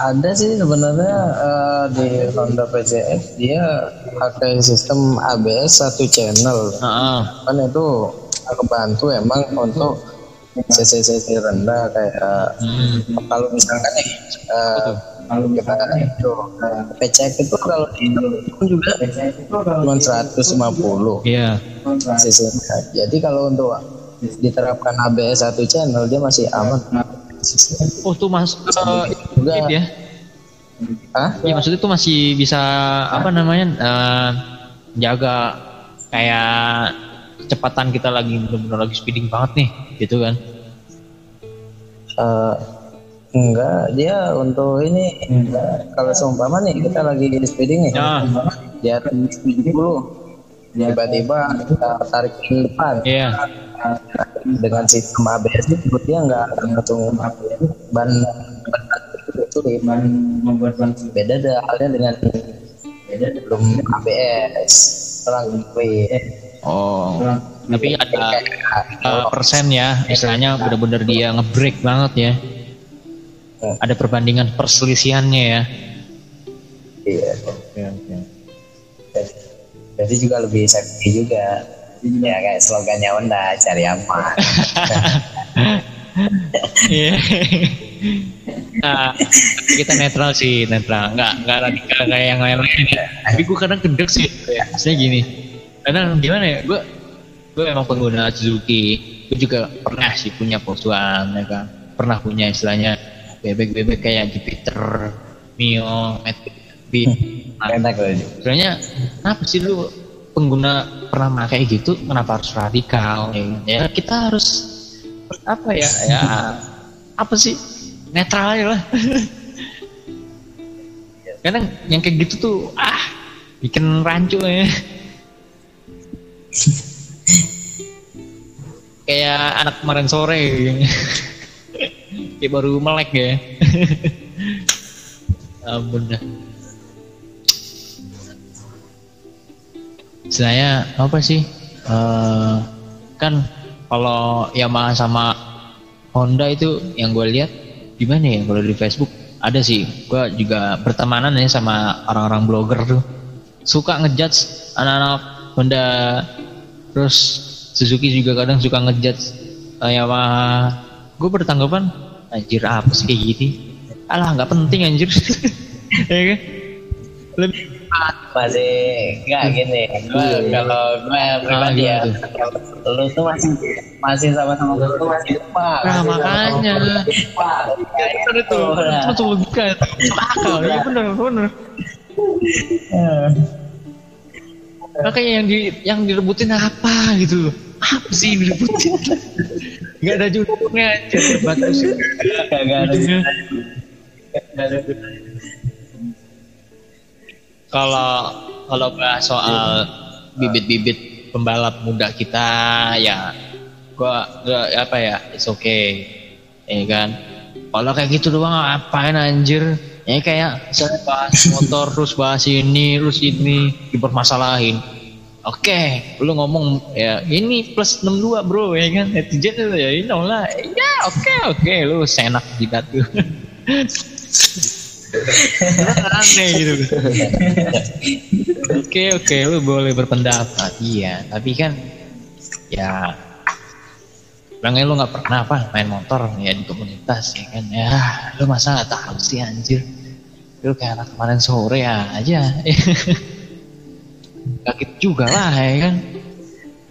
Ada sih sebenarnya eh, di Honda PCX dia pakai sistem ABS satu channel. Heeh. Kan itu kebantu emang untuk CC-CC rendah kayak Hmm. kalau misalkan nih eh, kalau kita itu eh, PCX itu kalau di itu juga cuma 150 Iya. cc Jadi kalau untuk diterapkan ABS satu channel dia masih aman. Oh tuh mas eh, Juga. itu ya Hah? Iya maksudnya tuh masih bisa apa namanya eh, jaga kayak kecepatan kita lagi benar-benar lagi speeding banget nih gitu kan Eh, enggak, dia untuk ini kalau seumpama nih kita lagi speeding nih, Ya. di atas 70 tiba-tiba kita tarik ke depan. Iya. Dengan sistem ABS itu dia enggak langsung ban ban itu ban membuat ban beda ada halnya dengan beda belum ABS orang oh. Tapi ada eh, persen ya istilahnya benar-benar dia ngebreak banget ya ada perbandingan perselisihannya ya iya jadi juga lebih safety juga ya kayak slogannya Honda cari aman (laughs) Iya. nah, kita netral sih, netral. Nggak, nggak radikal kayak yang lain-lain ya. Tapi gue kadang kedek sih. Maksudnya gini. Kadang gimana ya, gue gue memang pengguna Suzuki. Gue juga pernah sih punya Volkswagen, ya kan. Pernah punya istilahnya bebek-bebek kayak Jupiter, Mio, Matic. Nah, (laughs) enak loh sebenarnya kenapa sih lu pengguna pernah pakai gitu? Kenapa harus radikal? Ya kita harus apa ya ya apa sih? Netral aja lah. (laughs) Kadang yang kayak gitu tuh ah bikin rancu ya. (laughs) Kayak anak kemarin sore kayak baru melek ya. (laughs) Ampun dah. Istilahnya apa sih? Eh, kan kalau Yamaha sama Honda itu yang gue lihat gimana ya kalau di Facebook? Ada sih gue juga bertemanan ya sama orang-orang blogger tuh. Suka ngejudge anak-anak Honda. Terus Suzuki juga kadang suka ngejudge eh, Yamaha. Gue bertanggapan anjir apa sih kayak gini? Alah nggak penting anjir. (laughs) Ya kan? Lebih masih enggak gini. Gua, kalau gue pribadi ya lu tuh masih masih sama-sama lu tuh masih lupa. Nah makanya. lupa. Itu Itu logika itu Masuk akal. Ya bener bener. Makanya yang di yang direbutin apa gitu loh apa sih ini ributnya nggak ada judulnya aja debat musik Kagak ada kalau kalau bahas soal bibit-bibit pembalap muda kita ya gua gua apa ya it's okay. Ya kan? Kalau kayak gitu doang apain anjir? Ya kayak saya bahas motor terus bahas ini terus ini dipermasalahin oke lu ngomong ya ini plus 62 bro ya kan? Netizen itu ya ini lah. Ya oke oke lu senak jidat tuh aneh gitu. Oke oke lu boleh berpendapat iya. Tapi kan ya Bilangnya lu gak pernah apa main motor ya di komunitas ya kan? Ya lu masa gak tahu sih anjir. Lu kayak anak kemarin sore aja (laughs) kaget juga lah ya kan?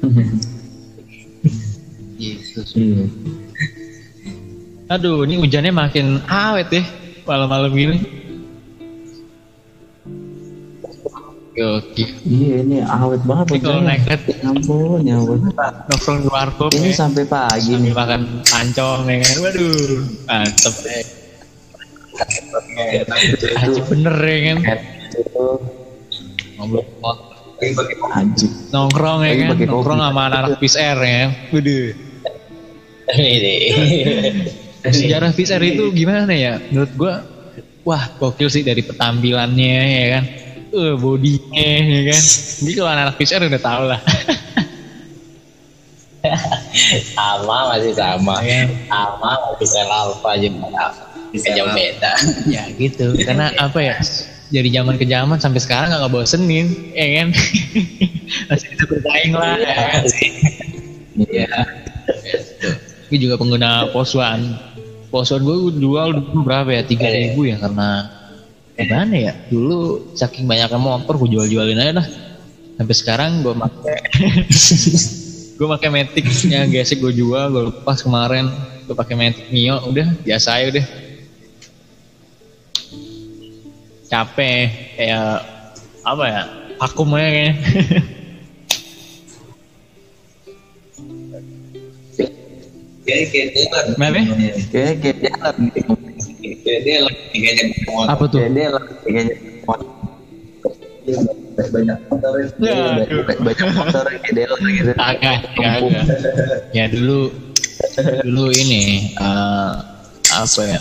(laughs) Gitu Iya. aduh ini hujannya makin awet deh malam-malam gini. Oke, Iya ini awet banget ini kalau naik net Ya ampun, ya ampun. nongkrong di warkop Ini ya. sampai pagi sambil nih. makan pancong ya kan? Waduh mantep. Deh Haji bener ya kan? Ngobrol motor anjing. nongkrong ya Lagi kan nongkrong sama anak-anak Air ya. Kan waduh ini. sejarah Air itu gimana ya? Menurut gua wah gokil sih dari penampilannya ya kan? Eh bodinya ya kan? Ini kalau anak Fish Air udah tau lah. Sama masih sama. ya, Sama masih sel alfa aja bisa jauh beda. ya gitu. Karena apa ya dari zaman ke zaman sampai sekarang nggak ngebosenin ya kan? (laughs) Masih bisa bersaing lah. Ya kan Iya. gue juga pengguna poswan poswan gue jual dulu berapa ya? Tiga ribu ya karena gimana ya? Dulu saking banyaknya motor gue jual jualin aja dah sampai sekarang gue pakai (laughs) gue pakai matic yang gesek gue jual gue lepas kemarin. Gue pakai matic mio udah biasa aja udah capek kayak apa ya vakum aja kayaknya Kayak jalan motor. apa tuh banyak motor. Ya, banyak motor gitu. Agak. Ya dulu, dulu ini eh, apa ya?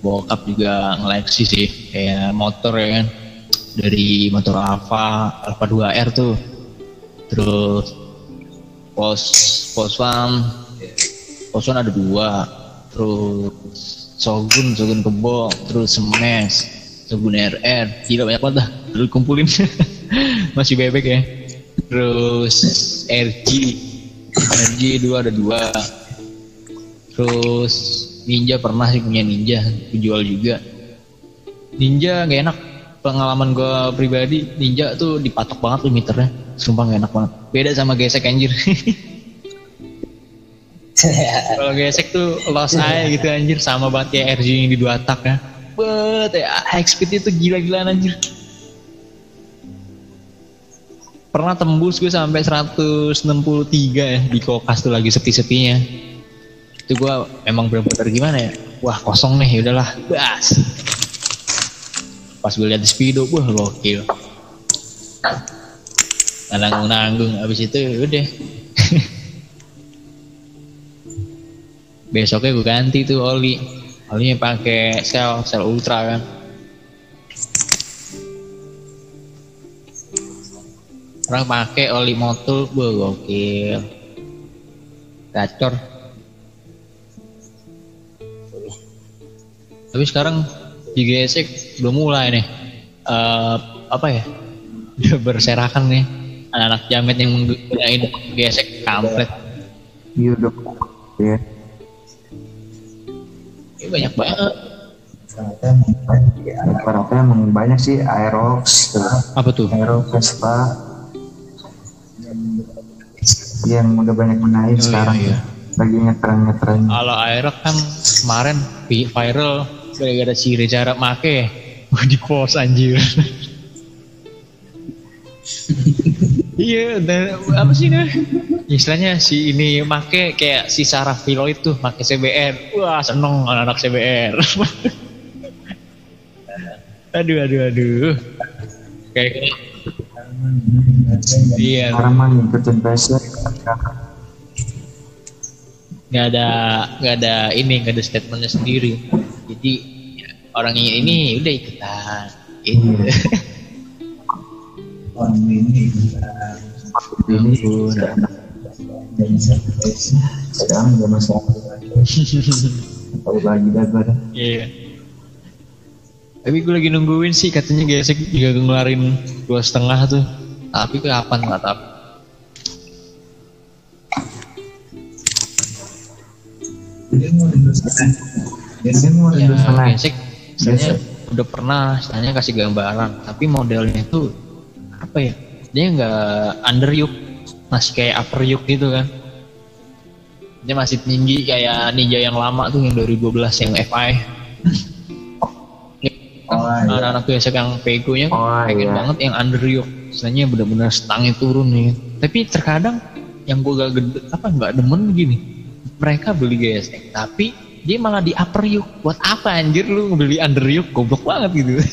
Bokap juga ngeleksi sih kayak motor ya kan. Dari motor Alfa, Alfa 2R tuh. Terus pos pos farm, pos One ada dua. Terus Shogun, Shogun Kebo, terus Smash, Shogun RR, gila banyak banget dah. Dulu kumpulin (laughs) masih bebek ya. Terus RG, RG dua ada dua. Terus Ninja pernah sih punya Ninja, jual juga. Ninja gak enak. Pengalaman gue pribadi Ninja tuh dipatok banget tuh meternya. Sumpah gak enak banget. Beda sama gesek anjir. (laughs) Kalau gesek tuh loss aja gitu anjir. Sama banget kayak RG yang di dua tak ya. Bet ya high speed itu gila-gilaan anjir. Pernah tembus gue sampai 163 ya di kokas tuh lagi sepi-sepinya itu gue emang bener-bener gimana ya? Wah kosong nih udahlah. Bas. Pas gue lihat speedo wah gokil. Nanggung nanggung abis itu udah. (laughs) Besoknya gue ganti tuh oli. Olinya pakai sel sel ultra kan. Orang pakai oli motul wah gokil. Gacor tapi sekarang di gesek udah mulai nih. Eh, apa ya? (laughs) Udah berserakan nih. Anak-anak jamet yang menggunakan gesek kampret Iya udah. Ya. ini banyak banget. Rata-rata emang banyak sih Aerox, apa tuh? Aerox Vespa. Yang udah banyak menaik Oh, sekarang. iya, iya. lagi ngetren-ngetren. Kalau Aerox kan kemarin vi- viral gara-gara si Reza Arab make di post anjir Iya, dan apa sih nih? Istilahnya si ini make kayak si Sarah Filoid tuh make CBR. Wah, seneng anak-anak CBR. (laughs) aduh, aduh, aduh. Kayak iya, mah ngikutin passion. nggak ada nggak ada ini nggak ada statementnya sendiri. Jadi ya, orang ini, ini udah ikutan. Gitu. (laughs) orang ini Ini dan sekarang udah masalah. Kalau lagi dah. Iya. Tapi gue lagi nungguin sih katanya gesek juga ngeluarin dua setengah tuh. Tapi kapan nggak tahu. dia mau Biasanya mau Ya gesek, misalnya udah pernah, misalnya kasih gambaran. Tapi modelnya itu apa ya? Dia nggak under yuk, masih kayak upper yuk gitu kan. Dia masih tinggi kayak Ninja yang lama tuh yang 2012 yang FI. Oh, iya. anak-anak gesek yang pegonya kan Oh, pengen iya. banget yang under yoke misalnya benar-benar stangnya turun nih tapi terkadang yang gue gak gede apa nggak demen gini mereka beli gesek tapi dia malah di upper yoke buat apa anjir lu beli under yoke goblok banget gitu. (laughs)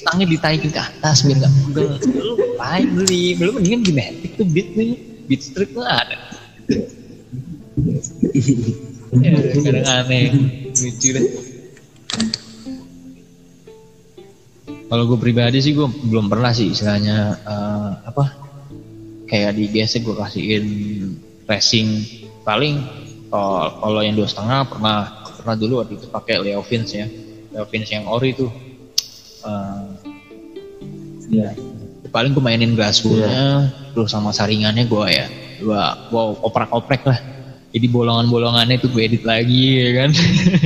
Stangnya ditaikin ke atas biar gak pegel lu ngapain beli? Lu mendingan genetik tuh beat nih. Beat streak tuh ada. (laughs) Ya, kadang aneh. Lucu deh. Kalau gue pribadi sih gue belum pernah sih istilahnya eh, apa kayak di GS gue kasihin racing paling kalau kalau yang dua setengah pernah pernah dulu waktu itu pakai Leo Vince ya. Leo Vince yang ori tuh. Eh, ya paling gue mainin gaswoolnya terus sama saringannya gue ya gue wow oprak-oprek lah. Jadi bolongan-bolongannya tuh gue edit lagi ya kan.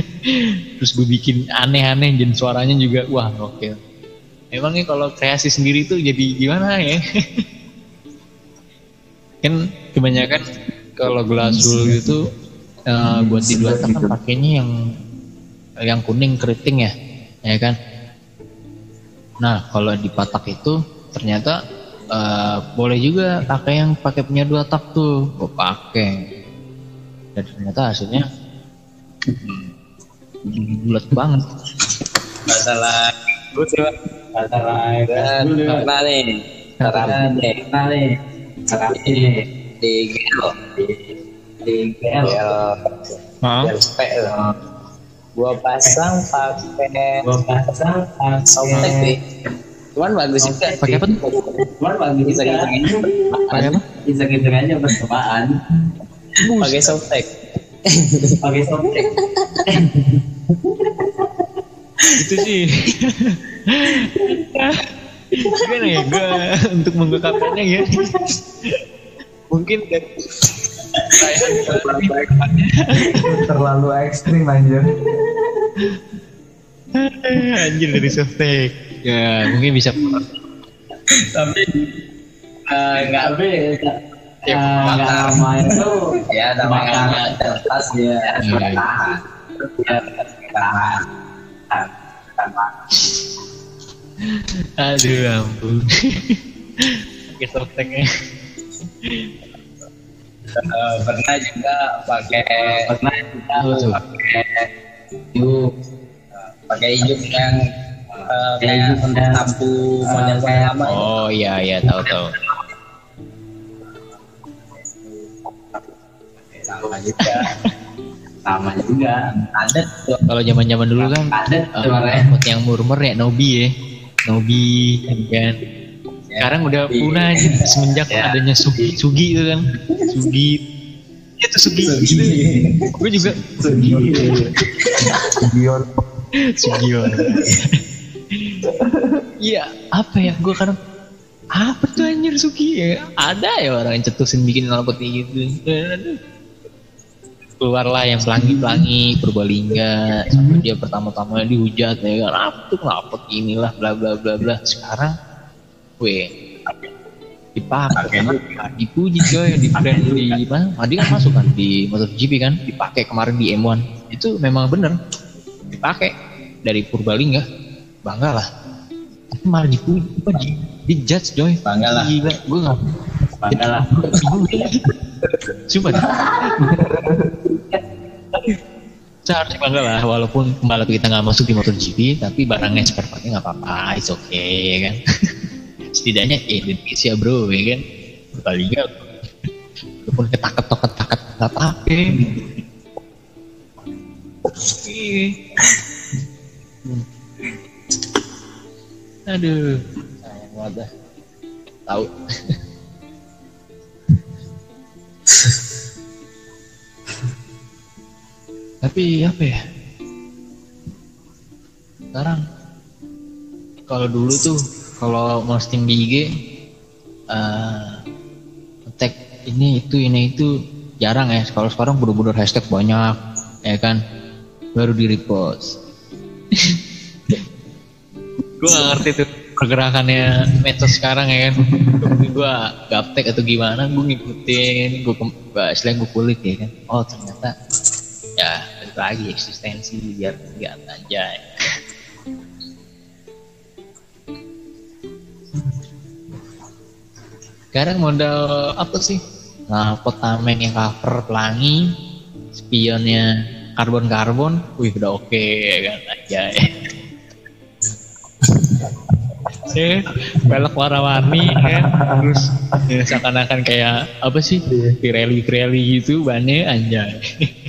(laughs) Terus gue bikin aneh-aneh dan suaranya juga wah oke emangnya kalau kreasi sendiri tuh jadi gimana ya? (laughs) Kan kebanyakan kalau glasul gitu eh, buat di dua tak kan pakainya yang yang kuning keriting ya ya kan? Nah, kalau di patak itu ternyata eh, boleh juga pakai yang pakai punya dua tak tuh, gue pakai. Dan ternyata hasilnya hmm, bulat banget. masalah masalah pernah nih. Terapi nih. Nah nih di gel di di GL tuh. gua pasang pakai gua pasang softtek pakai sih. Cuman bagus juga Pakai apa tuh? cuman bagus bisa juga. gitu Pakai apa? bisa gitu aja percobaan pakai softtek pakai softtek Itu sih. Gimana ya? Gue untuk mengungkapkannya ya? Mungkin dari terlalu ekstrim anjir. anjir dari softtek. Ya mungkin bisa tapi eh, nggak tapi Ya, eh, nggak lama itu ya makanya terlepas ya Iya. tahan ya tahan Aduh ampun. Softteknya. Eh, pernah juga pakai pernah Apa tuh? pakai ijuk pakai ijuk yang eh, kayak lampu model kayak lama itu. Oh iya iya tahu tahu. sama juga sama juga ada Kalau zaman zaman dulu kan ada eh, Re. angkot yang murmer ya Nobi ya. Nobi kan. Sekarang udah punah aja semenjak Ya. adanya Sugi Sugi itu kan. Sugi itu Sugi. Gue juga Gion. Sugion. Iya, apa ya? Gue kadang apa tuh anjir Sugi ya? Ada ya orang yang cetusin bikin kayak gitu. Keluarlah yang pelangi-pelangi Purbalingga sampai dia pertama-tama dihujat ya kan apa tuh knalpot inilah bla bla bla bla. Sekarang weh. Dipakai. Dipuji coy. Di brand di mana? Madi kan masuk kan? Di MotoGP kan? Dipakai kemarin di M1 itu memang bener. Dipakai. Dari Purbalingga. Bangga lah. Tapi malah dipuji. Di, di judge Joy Bangga lah. gila. Gue nggak Bangga lah. (laughs) Sumpah. Seharusnya bangga lah. Walaupun pembalap kita nggak masuk di MotoGP Tapi barangnya spare partnya nggak apa-apa. It's okay ya kan (laughs) Setidaknya Indonesia bro ya kan? Berkaliga Walaupun ketak-ketok ketak nggak apa-apa. Iya. Aduh. Sayang banget dah. Tahu tapi apa ya? Sekarang kalau dulu tuh kalau posting di IG eh tag ini itu ini itu jarang ya. Kalau sekarang bener-bener hashtag banyak ya kan? Baru di repost. (laughs) Gue gak ngerti tuh. Pergerakannya medsos sekarang ya kan? Gue gaptek atau gimana gue ngikutin gue istilahnya gue kulik ya kan? Oh ternyata ya lagi eksistensi biar nggak aja sekarang modal apa sih? Nah potamen yang cover pelangi spionnya karbon karbon wih udah oke ya kan? Aja. Ya (laughs) pelek warna-warni kan? Terus ya, seakan-akan kayak apa sih? Pirelli Pirelli gitu bannya anjay (laughs)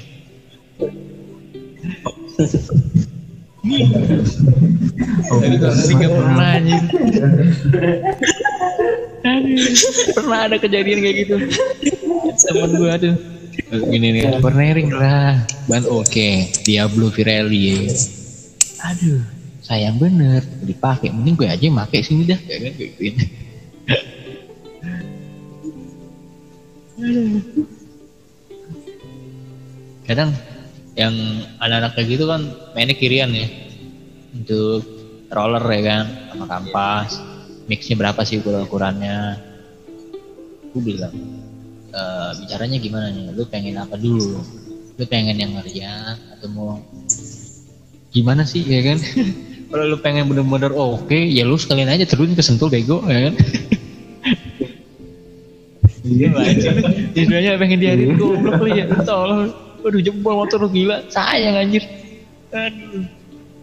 Gak pernah Aduh, pernah ada kejadian kayak gitu? Temen gue tuh. Gini nih. Bernering lah. Ban oke. Diablo Pirelli. Ya. aduh sayang bener. Dipakai mending gue aja yang pakai sini dah. Kayak kan kayak gini kadang yang anak-anak kayak gitu kan mainnya kirian ya. Untuk roller ya kan sama kampas. Mixnya berapa sih ukuran-ukurannya gue bilang e, bicaranya gimana nih? Lu pengen apa dulu? Lu pengen yang ngerian atau mau gimana sih ya kan? (laughs) Kalau lu pengen bener-bener oh, oke ya lu sekalian aja terus ke sentul bego ya kan? Iya sebenarnya pengen diarin goblok lu ya tolong Waduh jebol motor lu gila, sayang anjir. Aduh.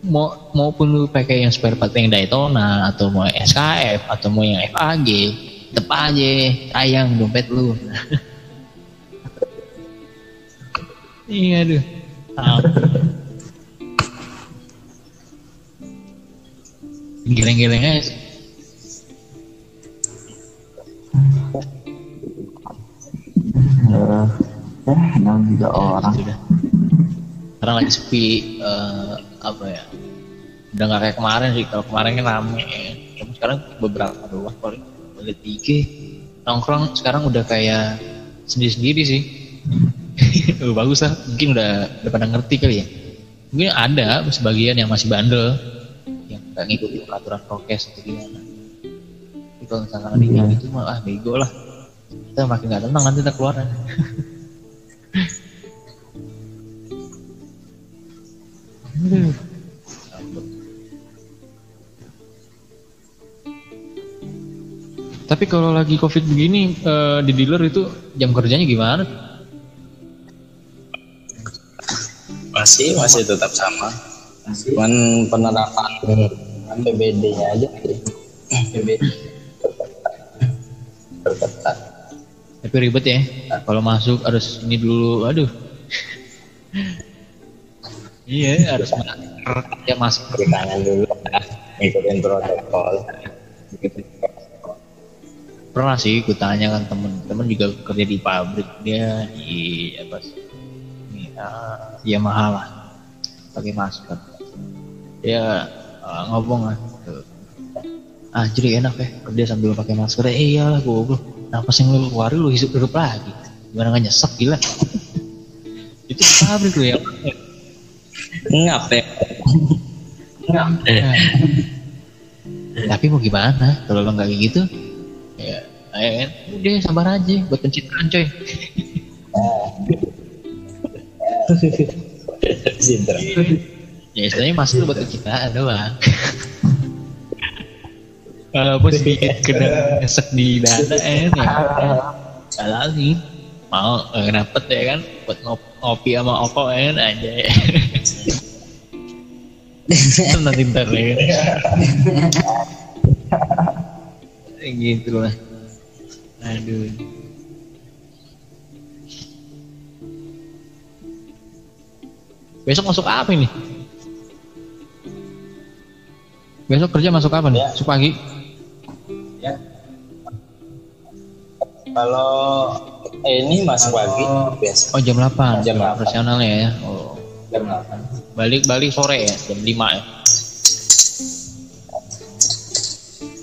Mau maupun lu pakai yang spare part yang Daytona atau mau SKF atau mau yang FAG, tetep aja sayang dompet lu. (laughs) iya aduh. Geleng-geleng aja. Ya enam juga orang. sudah sekarang lagi sepi eh, apa ya udah nggak kayak kemarin sih. Kalau kemarin kan rame ya. Tapi sekarang beberapa doang paling. Lihat IG nongkrong sekarang udah kayak sendiri-sendiri sih. (laughs) Oh, bagus lah. Mungkin udah udah pada ngerti kali ya. Mungkin ada sebagian yang masih bandel yang nggak ngikutin peraturan prokes atau gimana. Tapi kalau misalkan ada kayak gitu mah ah bego lah. Kita makin nggak tenang nanti kita keluar (laughs) Tapi kalau lagi covid begini eh, di dealer itu jam kerjanya gimana? Masih masih tetap sama. Cuman penerapan PBD-nya aja. PBD. Tapi ribet ya. Kalau masuk harus ini dulu. Aduh. iya harus masker. (laughs) Ya masker. Cuci tangan dulu. Ngikutin protokol. Pernah sih gue tanya kan temen-temen juga kerja di pabrik dia di apa sih? Ah, Yamaha lah. Pakai masker. Dia ah, ngomong kan. Ah jadi enak ya kerja sambil pakai masker. Eh iyalah gue napas yang lu keluarin lu hidup hidup lagi. Gimana nggak nyesek gila? (laughs) Itu di pabrik lu ya. Ngap ya. Ngap. Nah, (laughs) tapi mau gimana kalau lo nggak kayak gitu ya ayo kan udah sabar aja buat pencitraan coy (laughs) ya istilahnya masker buat pencitraan doang walaupun sedikit kena esek di dada ya. Salah sih. Mau eh, dapet ya kan? Buat ngop- ngopi sama oko ya kan? Aja ya. Nanti ntar ya. Gitu lah. Aduh. Besok masuk apa ini? Besok kerja masuk apa nih? Ya. pagi kalau eh, ini masuk pagi biasa. Oh jam 8 Jam 8. profesionalnya ya? Oh. Jam 8 balik balik sore ya? Jam 5 ya?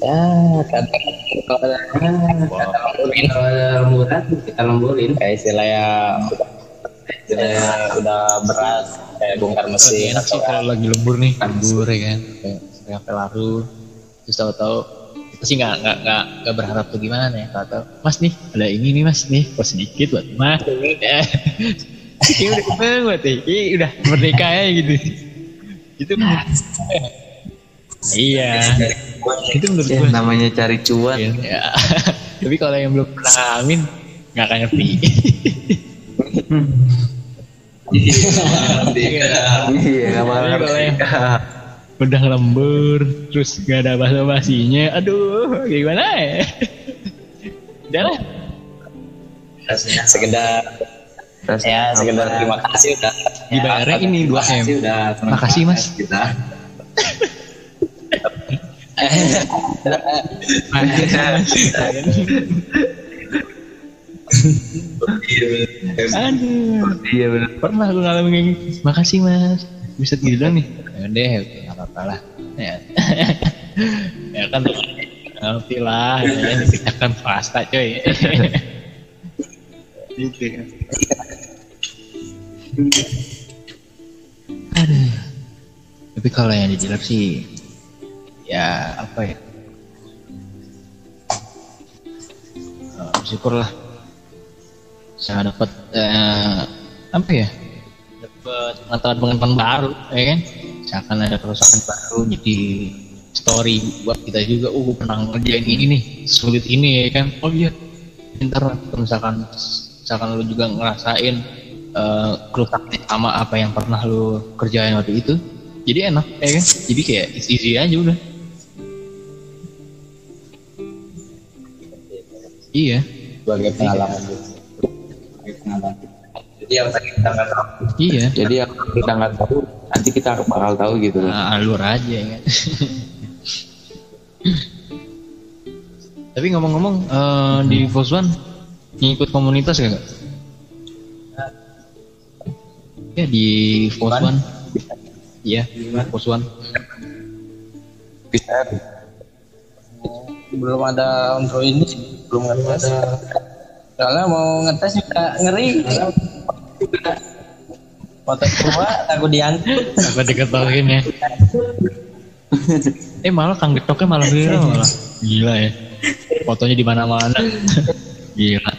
Ya kadang kalau ada kata kalau ada lemburan kita lemburin kayak istilahnya istilahnya udah berat kayak bongkar mesin. enak sih kalau lagi lembur nih. Lembur. Ya kan? Kayak sampai larut terus tahu-tahu sih nggak nggak nggak nggak berharap tuh gimana ya tahu. Mas nih ada ini nih mas. Nih kok sedikit buat mas. Eh, ini udah kebayang buat nih ini udah merdeka ya gitu. Itu menurut iya. Itu menurut Ya, gue namanya cari cuan. ya. (laughs) tapi kalau yang belum pernah ngalamin nggak akan ngerti. (laughs) Iya, Tapi malah. kalau yang udah lembur terus gak ada bahasa basinya aduh gimana ya udah lah sekedar ya sekedar terima kasih udah. Dibayarnya ya, ini, terima 2M. kasih udah terima Makasih, Mas. kasih kita. Aduh. Iya benar. pernah aku ngalamin kayak gitu. Makasih mas. Bisa gitu nih. Ya nggak apa-apa lah. Ya, (laughs) ya kan ngerti lah ya dikerjakan swasta coy. (laughs) Gitu kan aduh. Tapi kalau yang di dealer sih ya apa ya? Eh, bersyukur lah saya dapat eh, apa ya? Dapat pengetahuan-pengetahuan baru ya kan misalkan ada kerusakan baru jadi story buat kita juga uh pernah ngerjain ini nih sulit ini ya kan? Oh iya ntar misalkan misalkan lu juga ngerasain eh, kerusakan sama apa yang pernah lu kerjain waktu itu jadi enak ya kan? Jadi kayak easy, easy aja udah. Iya. Sebagai pengalaman gitu. Sebagai pengalaman. Jadi yang tadi kita nggak tahu iya Jadi yang kita nggak tahu, nanti kita bakal tahu gitu. Nah, alur aja ya. Tapi ngomong-ngomong eh, di Foswan ngikut komunitas gak? Kak? Ya di Foswan. Iya, Foswan. Bisa. belum ada untuk ini sih, belum ngetes soalnya mau ngetes juga ngeri foto tua takut diangkut Apa diketahuin ya? eh malah Kang Getoknya malah viral malah. Gila ya. Fotonya di mana-mana. Gila.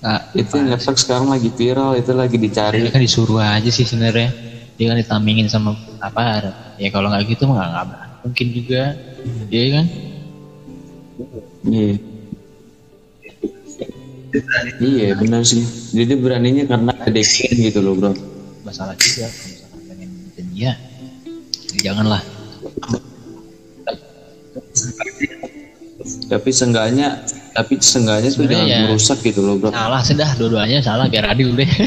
Nah, Itu yang ngesek sekarang lagi viral, itu lagi dicari. dia kan disuruh aja sih sebenarnya dia kan ditamingin sama apa ya kalau nggak gitu mah nggak mungkin juga iya kan Iya. Iya benar sih. Jadi beraninya karena kedekin gitu loh bro. masalah juga kalau misalkan pengen dunia ya janganlah Tapi seenggaknya, tapi seenggaknya tuh jangan ya. merusak gitu loh bro. salah sudah dua-duanya salah biar adil deh (laughs)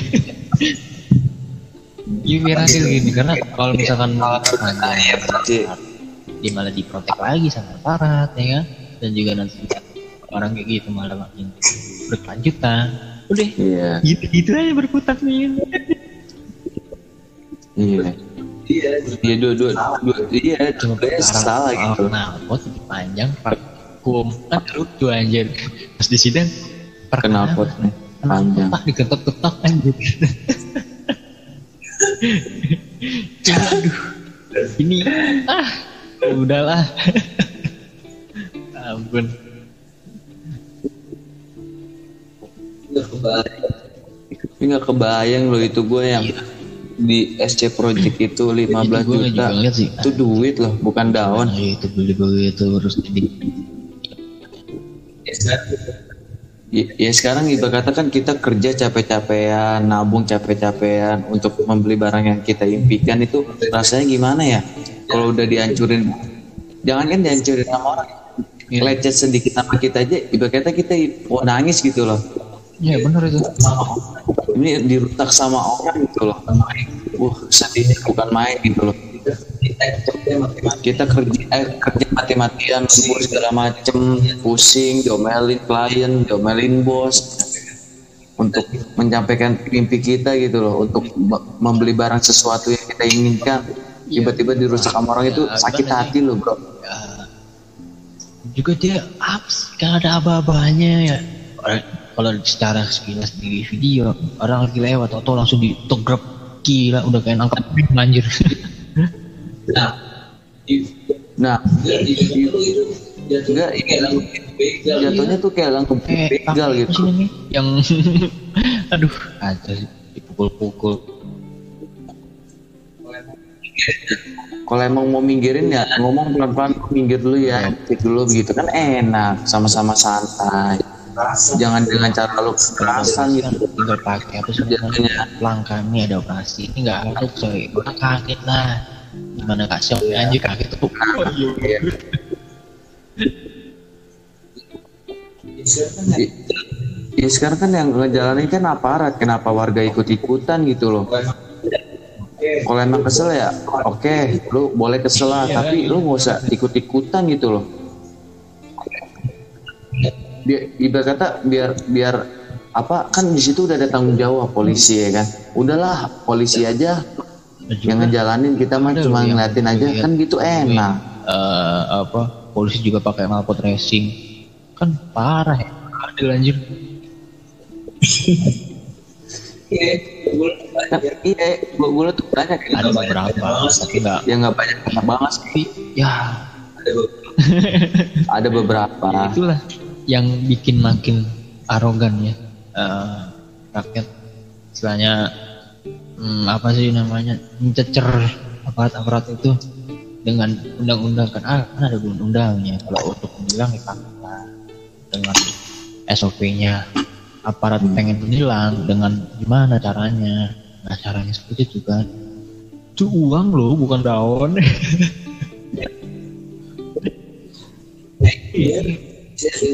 Iya biar adil gini karena kalau misalkan Iya. dia malah diprotek lagi sama aparat ya kan dan juga nanti orang kayak gitu malah makin berkelanjutan udah Iya, gitu-gitu aja berkutat nih iya. Iya dua dua dua iya cuma salah gitu. Nah, pot panjang hukum kan lucu anjir. Pas di sidang Kenapa panjang? tak diketok-ketok anjir. (laughs) Aduh. Ini ah udahlah. (laughs) Ampun. Tapi nggak kebayang loh itu gue yang di SC Project itu 15 Itu gua juta. sih. itu duit loh bukan daun. Nah, itu beli begitu terus jadi Ya, ya sekarang ibarat kata kan kita kerja capek-capean, nabung capek-capean untuk membeli barang yang kita impikan. Itu rasanya gimana ya? Kalau udah dihancurin, jangan kan dihancurin sama orang, lecet sedikit sama kita aja, ibarat kata kita mau nangis gitu loh. Ya benar itu Ini dirusak sama orang gitu loh. Wah sedihnya bukan main gitu loh. Kita kerja eh, kerja mati-matian, lembur segala macem, pusing, diomelin klien, diomelin bos untuk menyampaikan mimpi kita gitu loh, untuk me- membeli barang sesuatu yang kita inginkan. Tiba-tiba dirusak sama orang itu sakit hati loh bro. ya, juga dia sih, kan ada aba-abanya ya Orang- kalau secara sekilas di video orang lagi lewat atau langsung ditegrep gila udah kayak angkat anjir. Nah, (laughs) Nah, di itu itu enggak jatuhnya tuh kayak langsung kayak begal gitu. yang (laughs) aduh. Sih dipukul-pukul. Kalau emang mau minggirin ya ngomong pelan-pelan minggir dulu ya, cek dulu begitu. Kan enak, sama-sama santai. Jangan dengan cara lu kekerasan gitu. tinggal pakai apa sih? Namanya Jatuhnya langkah ini ada operasi. Ini nggak ada coy. Gua kaget lah. Gimana kak Syok anjir kaget tuh. Iya. I- Ya sekarang kan yang ngejalanin kan aparat, kenapa warga ikut-ikutan gitu loh. Kalau emang kesel ya, oke, lu boleh kesel lah, tapi lu nggak usah ikut-ikutan gitu loh. Biar, ibarat kata biar biar apa kan di situ udah ada tanggung jawab polisi ya kan. Udahlah polisi aja yang ngejalanin kita mah Ada cuma ngeliatin aja kan gitu enak. eh apa polisi juga pakai knalpot racing kan parah ya adil anjir iya, gua, gua tuh banyak ada beberapa tapi nggak ya nggak banyak banyak banget sih. ya Ada beberapa. ya itulah yang bikin makin arogan ya eh, rakyat. Istilahnya hmm, apa sih namanya mencecer aparat-aparat itu dengan undang-undang. Kan ah, kan ada undang-undangnya. Kalau untuk menilang ya pakailah dengan SOP-nya aparat pengen menilang dengan gimana caranya? Nah caranya seperti itu kan. Itu uang loh bukan daun (laughs)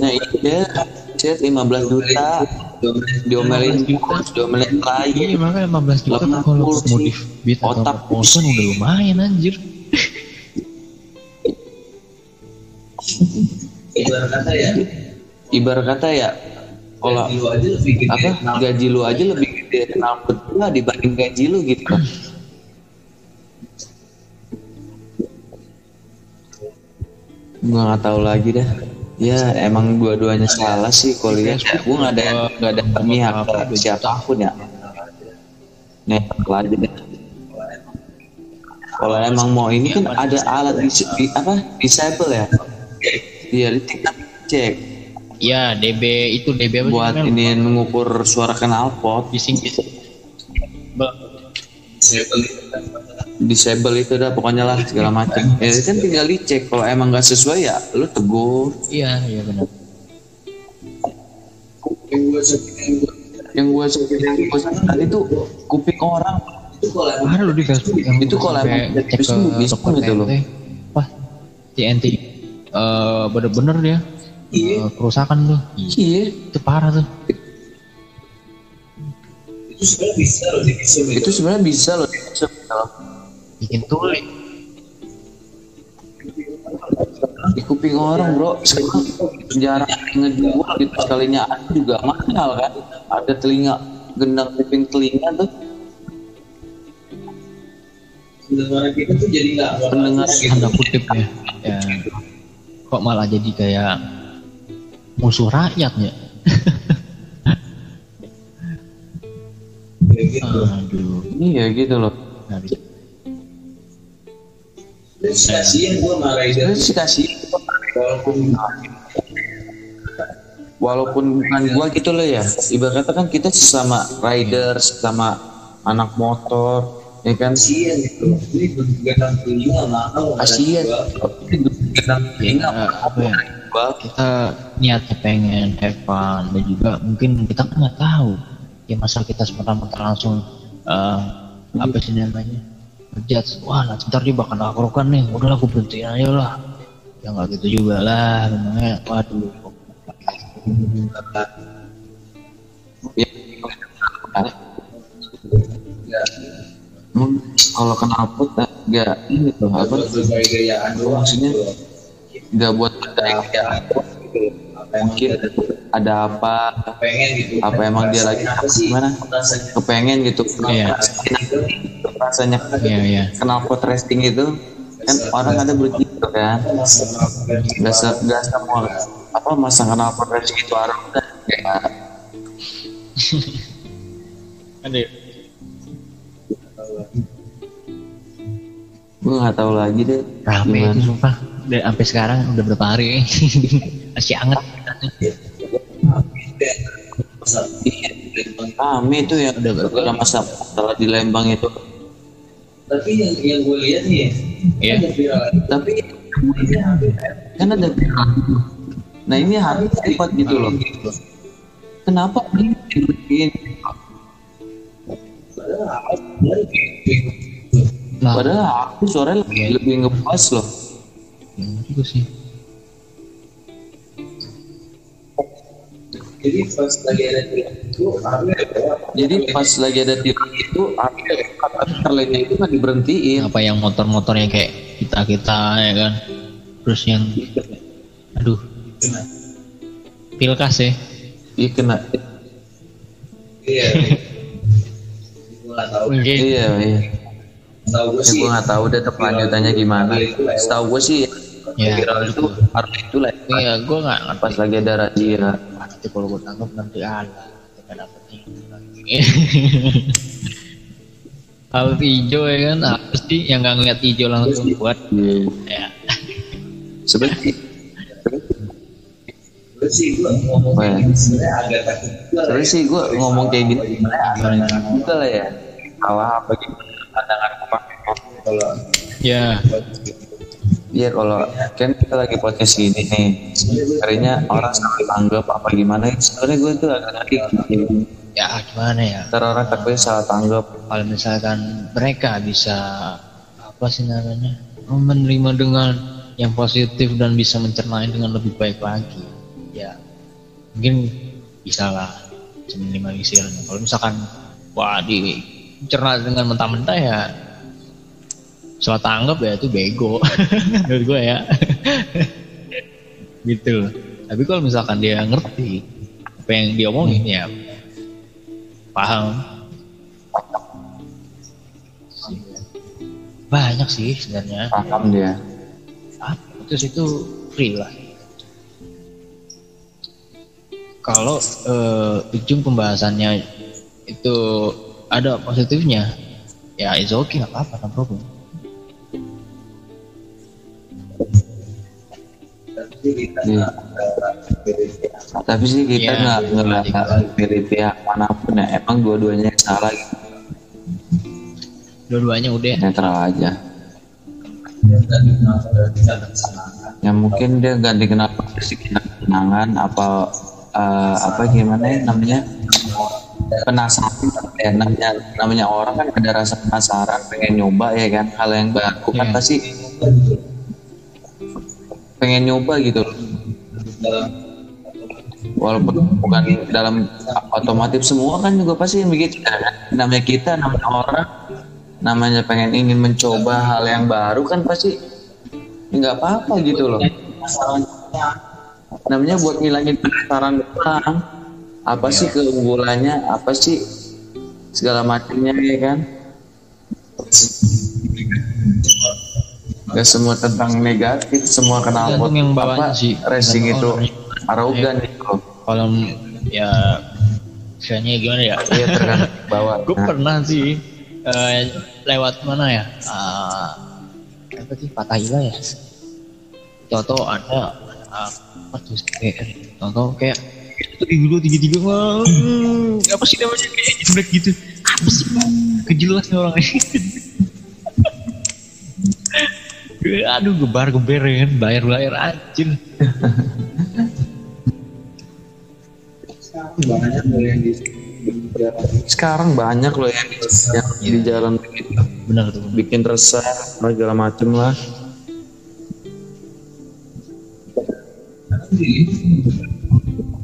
Nah iya, set 15 juta, diomelin diomelin Iya klien. makanya 15 juta Lemah kalau modif beat atau otak promotion udah lumayan anjir. Ibarat kata ya, Ibarat kata ya, kalau gaji lu aja lebih gede. apa gaji lu aja lebih gede knalpot gua dibanding gaji lu gitu. (clears throat) Gua nggak tahu lagi dah. Ya emang dua-duanya salah sih kalau lihat. Ya, gua nggak ada nggak ada pihak ke siapa pun ya. Nih aja deh. Kalau emang mau ini kan ada alat dis, di, apa disable ya. Iya, tingkat cek Ya DB itu DB apa buat ini mengukur suara knalpot. bising bising. Ba- disable itu dah pokoknya lah segala macam. Ya kan tinggal dicek. Kalau emang nggak sesuai ya lu tegur. Iya iya benar. Yang gua sakit, yang gue gue tadi tuh kuping orang. Itu kalau emang loh di Facebook yang Itu kalau emang cek bisa, ke gitu loh. Wah TNT eh bener-bener dia. Iya. eh, kerusakan tuh. iya. Itu parah tuh. Itu sebenarnya bisa loh di bisa itu sebenarnya bisa loh Bikin tulis. di kuping orang bro. Sekarang jarang ngejual gitu. Sekalinya ada juga mahal kan? Ada telinga gendang kuping telinga tuh. Pendengaran kita tuh jadi nggak pendengar bagus tanda kutip ya. ya. Kok malah jadi kayak musuh rakyat (laughs) Kayak gitu. aduh. Iya gitu loh. Kasihan dia terus sih kasih walaupun walaupun bukan gua gitu loh ya. Ibarat kata kan kita sesama rider sesama anak motor ya kan? Kasihan gitu ini begadang telinga nakal kasihan. Ya, apa ya? Kita niatnya pengen have fun. Dan juga mungkin kita kan nggak tahu ya masa kita semata-mata langsung eh, apa sih namanya ngejudge. Wah nah, ntar dia bakal nakrokan nih. Udahlah aku berhentiin aja lah. Ya nggak gitu juga lah memangnya. Waduh. Hmm, kalau knalpot nggak ini tuh apa? Maksudnya gitu. nggak buat ada mungkin ada apa pengen gitu. apa emang dia lagi apa sih? gimana? Kepengen. Gitu. Iya. rasanya? Iya iya. Knalpot racing itu kan orang ada begitu kan. Nggak se nggak semua. Apa masa knalpot racing itu orang udah kayak (laughs) ada gue nggak tahu lagi deh. Rame itu sumpah. Udah sampai sekarang udah berapa hari (laughs) masih anget rame itu ya Udah berapa? masa masalah di Lembang itu tapi yang yang gue lihat nih Iya. ada viral tapi kan ada nah ini harus cepat gitu loh kenapa ini dibikin? padahal aku sore lebih, lebih ngepas loh ya, juga sih jadi pas lagi ada viral itu ada jadi pas lagi ada tilang itu kata lainnya itu nggak diberhentiin. Apa yang motor-motor yang kayak kita kita ya kan? Terus yang aduh. Pilkas ya? Iya kena. Iya gue nggak tahu. Mungkin iya iya. Tahu gue ya, sih gue nggak tahu deh kelanjutannya gimana. Setahu gue sih ya viral itu harus itu lah iya gue nggak ngerti. Pas lagi ada razia nanti kalau gue tangkap nanti ala kita ini. Lagi (laughs) kalau hijau ya kan apa sih yang nggak ngeliat hijau langsung buat? Ya. Sebenarnya gue sih gue ngomong Wah. kayak gini sebenarnya agak takut sebenarnya ya. sih gue ngomong kayak gini sebenarnya juga lah ya. Salah apa gimana? Pandangan apa kalau ya Iya kalau kan kita lagi podcast gini nih, akhirnya orang salah tanggap apa gimana? Sebenarnya gue tuh agak ngerti. ya gimana ya Ntar orang takutnya salah tanggap. kalau misalkan mereka bisa apa sih namanya menerima dengan yang positif dan bisa mencerna dengan lebih baik lagi ya mungkin bisa lah bisa minimalisirnya kalau misalkan wah dicerna dengan mentah-mentah ya salah tanggap ya itu bego. (laughs) Menurut gue ya. Gitu. Loh tapi kalau misalkan dia ngerti apa yang dia omongin ya paham. Banyak sih sebenarnya. Paham dia. Ah, terus itu free lah. Kalau eh, ujung pembahasannya itu ada positifnya ya it's okay nggak apa-apa no problem Tapi sih kita Iya, nggak iya, ngerasa dari pihak mana pun ya. Emang dua-duanya yang salah gitu. dua-duanya udah netral aja. Ya mungkin dia nggak dikenal kenangan apa eh, apa gimana ya namanya penasaran ya namanya namanya orang kan ada rasa penasaran pengen nyoba ya kan hal yang baru kan Iya. pasti pengen nyoba gitu loh. Walaupun bukan dalam otomotif semua kan juga pasti begitu. Namanya kita namanya orang namanya pengen ingin mencoba hal yang baru kan pasti nggak apa-apa gitu loh. Namanya buat ngilangin penasaran orang apa sih keunggulannya? Apa sih segala macamnya ya kan Gak semua tentang negatif semua kenal Tergantung yang bawahnya sih. racing itu arogan gitu. Loh kalau ya misalnya gimana ya? Iya tergantung (laughs) bawah gue pernah sih eh, lewat mana ya? Ah, apa sih? Fatahila ya? Toto ada apa tuh PR Toto kayak tiga dua tiga tiga apa sih namanya? Kayak jeblek gitu. Apa sih kejelas nih orang ini (laughs) aduh gebar geber ya kan bayar bayar anjir Sekarang banyak loh yang di Sekarang banyak loh yang, yang di jalan begitu. benar tuh bikin resah segala macem lah.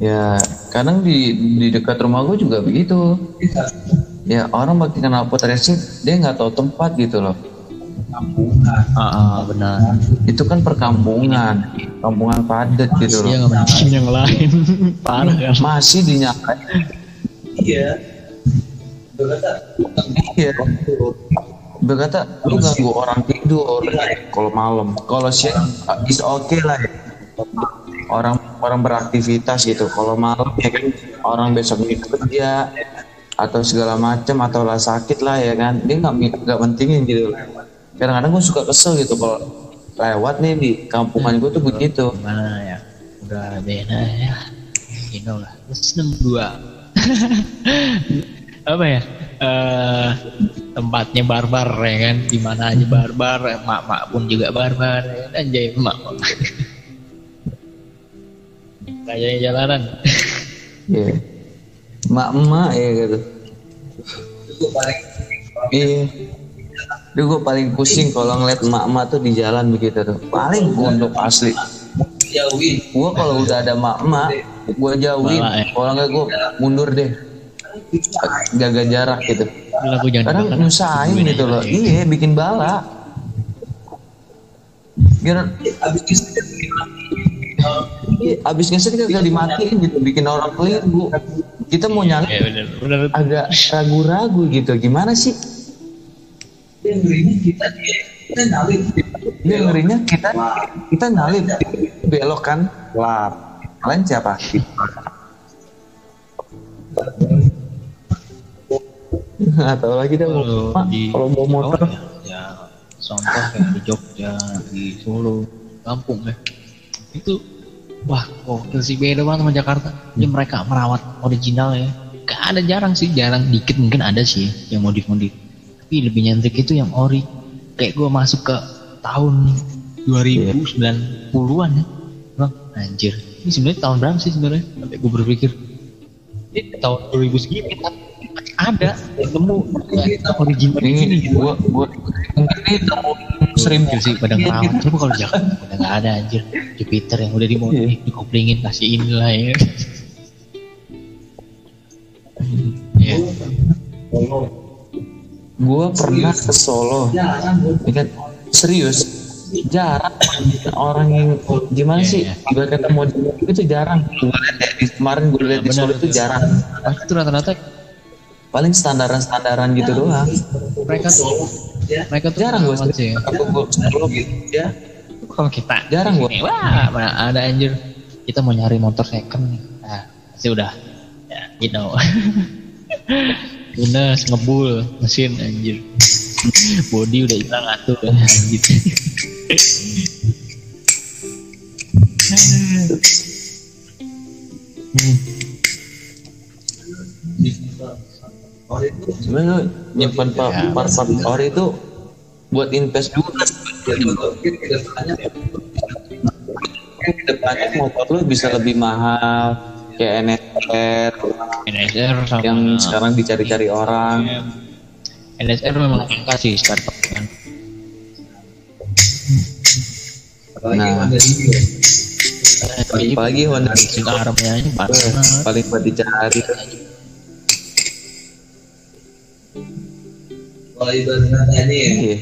Ya kadang di di dekat rumah gue juga begitu. Ya orang bagi kenal pot racing dia nggak tahu tempat gitu loh. Kampungan. ah, ah, benar Itu kan perkampungan, kampungan padat gitu loh. nggak mungkin yang lain (laughs) parah kan Masih dinyalain. Iya. Berkata, Iya. Berkata lu ganggu orang tidur kalau malam. Kalau siang is oke lah ya. Orang orang beraktivitas gitu. Kalau malam ya kan orang besok kerja atau segala macam atau lah sakit lah ya kan. Dia nggak nggak pentingin gitu. Kadang-kadang gue suka kesel gitu kalau lewat nih di kampungan gue tuh begitu. gimana ya? Udah beda ya. You know lah plus (laughs) 62 apa ya? Eh tempatnya barbar ya kan? Di mana aja barbar mak-mak pun juga barbar ya kan? Anjay emak kayaknya jalanan. Iya. Mak-mak ya gitu. itu paling Iya. Duh gue paling pusing kalau ngeliat emak-emak tuh di jalan begitu tuh. Paling gondok asli. jauhin. Gue kalau udah ada emak-emak, gue jauhin. Ya. Kalau nggak gue mundur deh. Jaga jarak gitu. Kadang dekat. nyusahin gitu loh. Iya, bikin bala. Biar Abis iya, abis ngeset kagak dimatiin gitu, bikin orang keliru. Kita mau ya bener bener agak ragu-ragu gitu. Gimana sih? Yang ngerinya kita kita nyalip. Dia ngerinya kita kita nyalip. Belok kan? Lap. Kalian siapa? Atau lagi dah kalau kalau bawa motor. oh, ya, ya contoh kayak di Jogja di Solo kampung ya. Itu wah gokil sih. Beda banget sama Jakarta. Ya mereka merawat original ya. Gak ada jarang sih. Jarang dikit mungkin ada sih yang modif modif tapi lebih nyentrik itu yang ori. Kayak gue masuk ke tahun 2090-an ya. Bang anjir. Ini sebenarnya tahun berapa sih sebenarnya? Sampai gue berpikir ini tahun 2000 segini ada yang nemu ya, original ini ini gitu. gua gua ini tahun seribu Gokil sih pada ngerawat coba kalau Jakarta udah gak ada anjir. Jupiter yang udah dimodif dikoplingin kasih inilah ya. Ya gua pernah ke Solo. Gue ya kan serius jarang orang yang gimana Iya, sih? iya. ibarat kata model itu jarang. Ya, di- kemarin gue lihat di Benar, Solo itu betul. jarang. Pasti tuh rata-rata? Paling standaran standaran gitu doang. Mereka tuh mereka tuh jarang gue sih. ya. aku gue Solo gitu ya. Kalau kita Jarang sini, wah mana ada anjir. Kita mau nyari motor second nih. Nah pasti udah. Ya you know (laughs) lunas ngebul mesin anjir. (laughs) Body udah hilang atuh anjir. Oh sebenarnya lu nyimpan Ya, part part ori itu buat invest juga mungkin ke depannya ke depannya motor lu bisa lebih mahal kayak NSR NSR sama yang sekarang dicari-cari orang NSR memang angka sih startup kan apalagi Nah. ada video. apalagi Honda Cikarangnya aja parah paling buat dicari Kalau ibaratnya nih ya, Iya.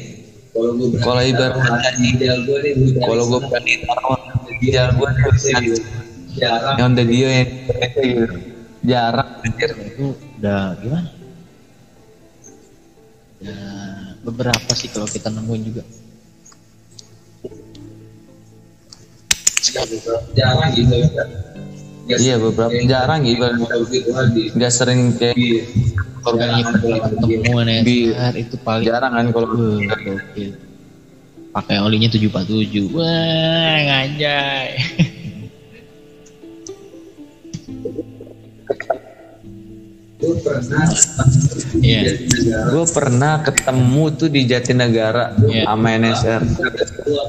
kalau gue berani Kalau ibaratnya taruh nih, ideal gue nih, gue kalau gue berani taruh ideal gue serius. Jarang. Yang udah dia yang jarang. Anjir itu udah gimana? Ya beberapa sih kalau kita nemuin juga. Jarang gitu. Ya. Nggak iya beberapa kayak jarang gitu. nggak sering kayak korban Sekali temuan Di- NSR itu paling jarang kan kalau gokil. pakai olinya 747 wah ngajay (laughs) pernah Iya. gue pernah ketemu tuh di Jatinegara Iya. sama NSR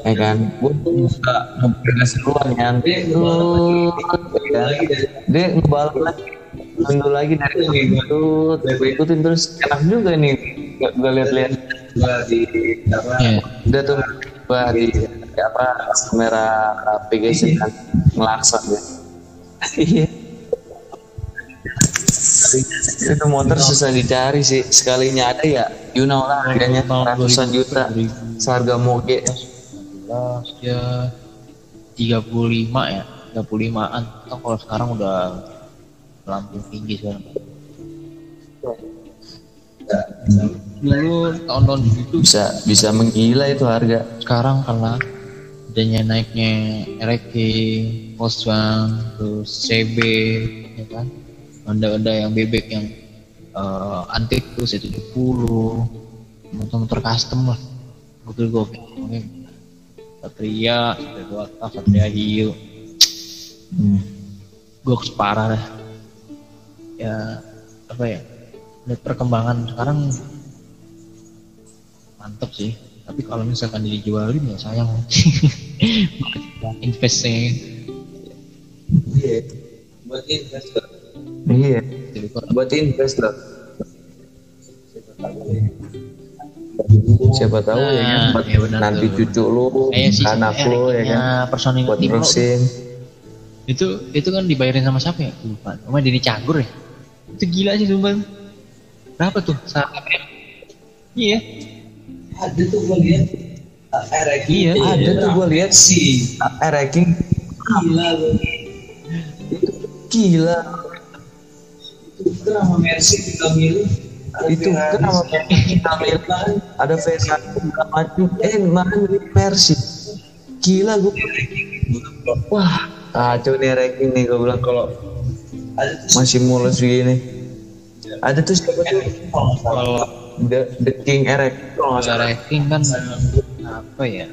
ya kan? Gue buka duluan nyantai tuh ya. dia ngebalik lagi. Mundur lagi dari situ. Gue ikutin. Terus enak juga nih gue lihat-lihat gua di apa? Iya. udah tuh gue di, apa kamera PGC kan. Ngelakson ya. Iya itu motor susah dicari sih. Sekalinya ada ya you know lah harganya. Ratusan juta. seharga moge. 11 ya 35 ya 35an atau kalau sekarang udah melambung tinggi sekarang. Dulu tahun-tahun segitu bisa bisa menggila itu harga. Sekarang karena adanya naiknya RX, Volkswagen, terus CB, ya kan, Honda-Honda yang bebek yang eh, antik tuh C70, motor-motor custom lah, mobil gokil, Oke. Satria, Satria Satria Hiu, hmm. gue parah dah. Ya apa ya, lihat perkembangan sekarang mantep sih tapi kalau misalkan dijualin ya sayang (laughs) investnya iya buat investor iya. Buat investor siapa tahu ya kan? Nah, buat iya benar nanti tuh. cucu lu kayak si anak lu ya kan? personil buat tim. terusin itu itu kan dibayarin sama siapa ya? Lupa. Sama Dini Cagur ya? Itu gila sih sumpah. Berapa tuh? Saat iya. Ada tuh gua lihat uh, RX Iya, ada tuh gue lihat. Sih eh, ranking. Gila gua gila itu sama Mercy kita milih itu kan sama kita lihat ada V1 segala macam eh dari Mercy gila gue wah. Kacau nih ranking nih gue bilang kalau masih mulus begini. Ada tuh siapa tuh? Kalau The, The King Erek kalau nggak salah ranking kan apa ya? Eh,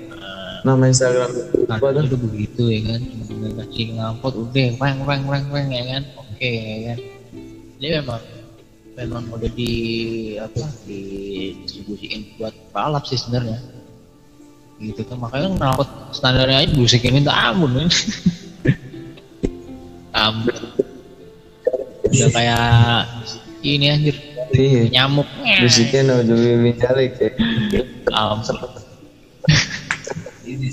nama Instagram. Nah, apa tuh? begitu ya kan? Kasih ngangkut udah weng weng weng weng ya kan? Oke ya kan dia memang memang udah di apa didistribusiin buat balap sih sebenarnya. Gitu kan makanya ngangkut standarnya aja busikin minta (laughs) ampun kan ampun udah kayak ini anjir iya. nyamuk. Musiknya no Jovi Minjalik ya. Ampun ini.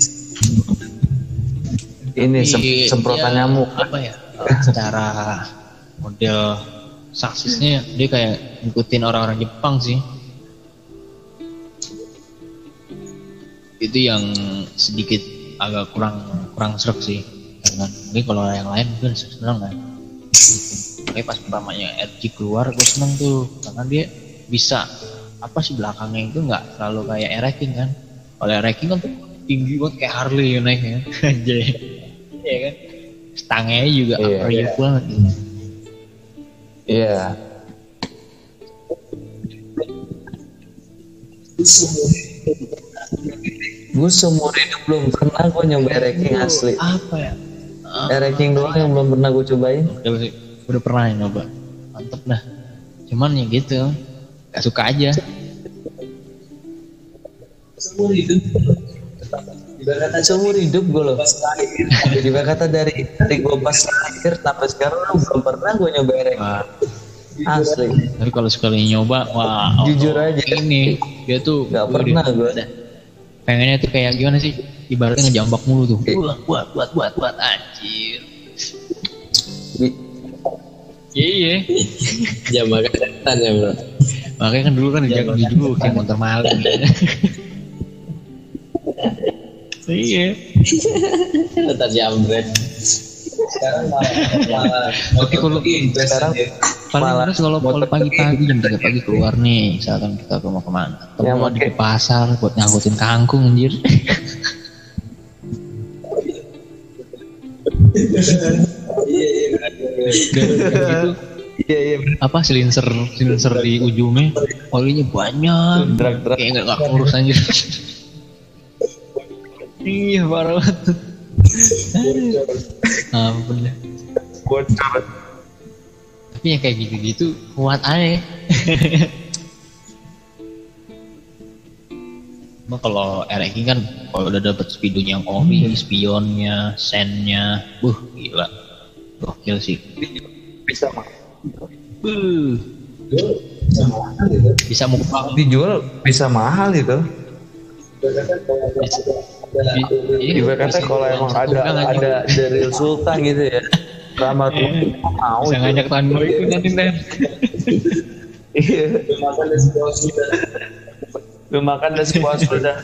Ini semprotan nyamuk. apa ya eh, secara model saksisnya dia kayak ngikutin orang-orang Jepang sih. Itu yang sedikit agak kurang kurang serak sih. Kan mungkin kalau yang lain mungkin seneng kan Oke pas pertamanya RG keluar gue seneng tuh. Karena dia bisa apa sih belakangnya itu nggak selalu kayak Ereking kan. Kalau Ereking kan tuh tinggi banget kayak Harley naiknya aja ya. (laughs) Kan? Stangnya juga Iya, iya. yoke banget gitu. Iya. Gue seumur hidup belum pernah gue nyoba Ereking asli. apa ya? Ah, Ereking doang yang belum pernah gue cobain. Udah, udah pernah ya nyoba? Mantep dah. Cuman ya gitu. Gak suka aja. Semua ibaratnya seumur hidup gue loh. jadi kata dari dari gue pas lahir sampai sekarang lu belum pernah gue nyoba Wah, asli. Tapi kalau sekali nyoba wah Jujur aja. ini dia tuh Gak wih, pernah gue pengennya tuh kayak gimana sih? Ibaratnya ngejambak mulu tuh. Eh. buat buat buat buat buat. Anjir. Di- iya. Jambak setan ya bro. makanya kan dulu kan dijaga dulu kayak motor maling (laughs) iya. (laughs) Ntar jambret. sekarang malah malah Tapi kalau invest sekarang paling Malah kalau kalau pagi-pagi jam 3 pagi keluar nih. Misalkan kita ke mau ke mana. Yang mau di pasar buat ngangkutin kangkung anjir. Iya iya benar. Gara-gara gitu. Iya iya apa silinser silinser di ujungnya? Olinya banyak. Kayak nggak nggak kurus anjir iya parah banget. Ampun deh. Bocor. Tapi yang kayak gitu-gitu kuat aja. (laughs) Cuma kalau RX kan kalau udah dapet speedonya yang ori, spionnya, sennya, buh gila, gokil sih. bisa Buh, bisa mukbang. dijual. Bisa mahal itu Iya, juga kata bisa kalau emang ada ada dari Sultan gitu ya ramah Iya. mau bisa ngajak tahun baru itu nanti ntar. iya lu makan udah sepuas udah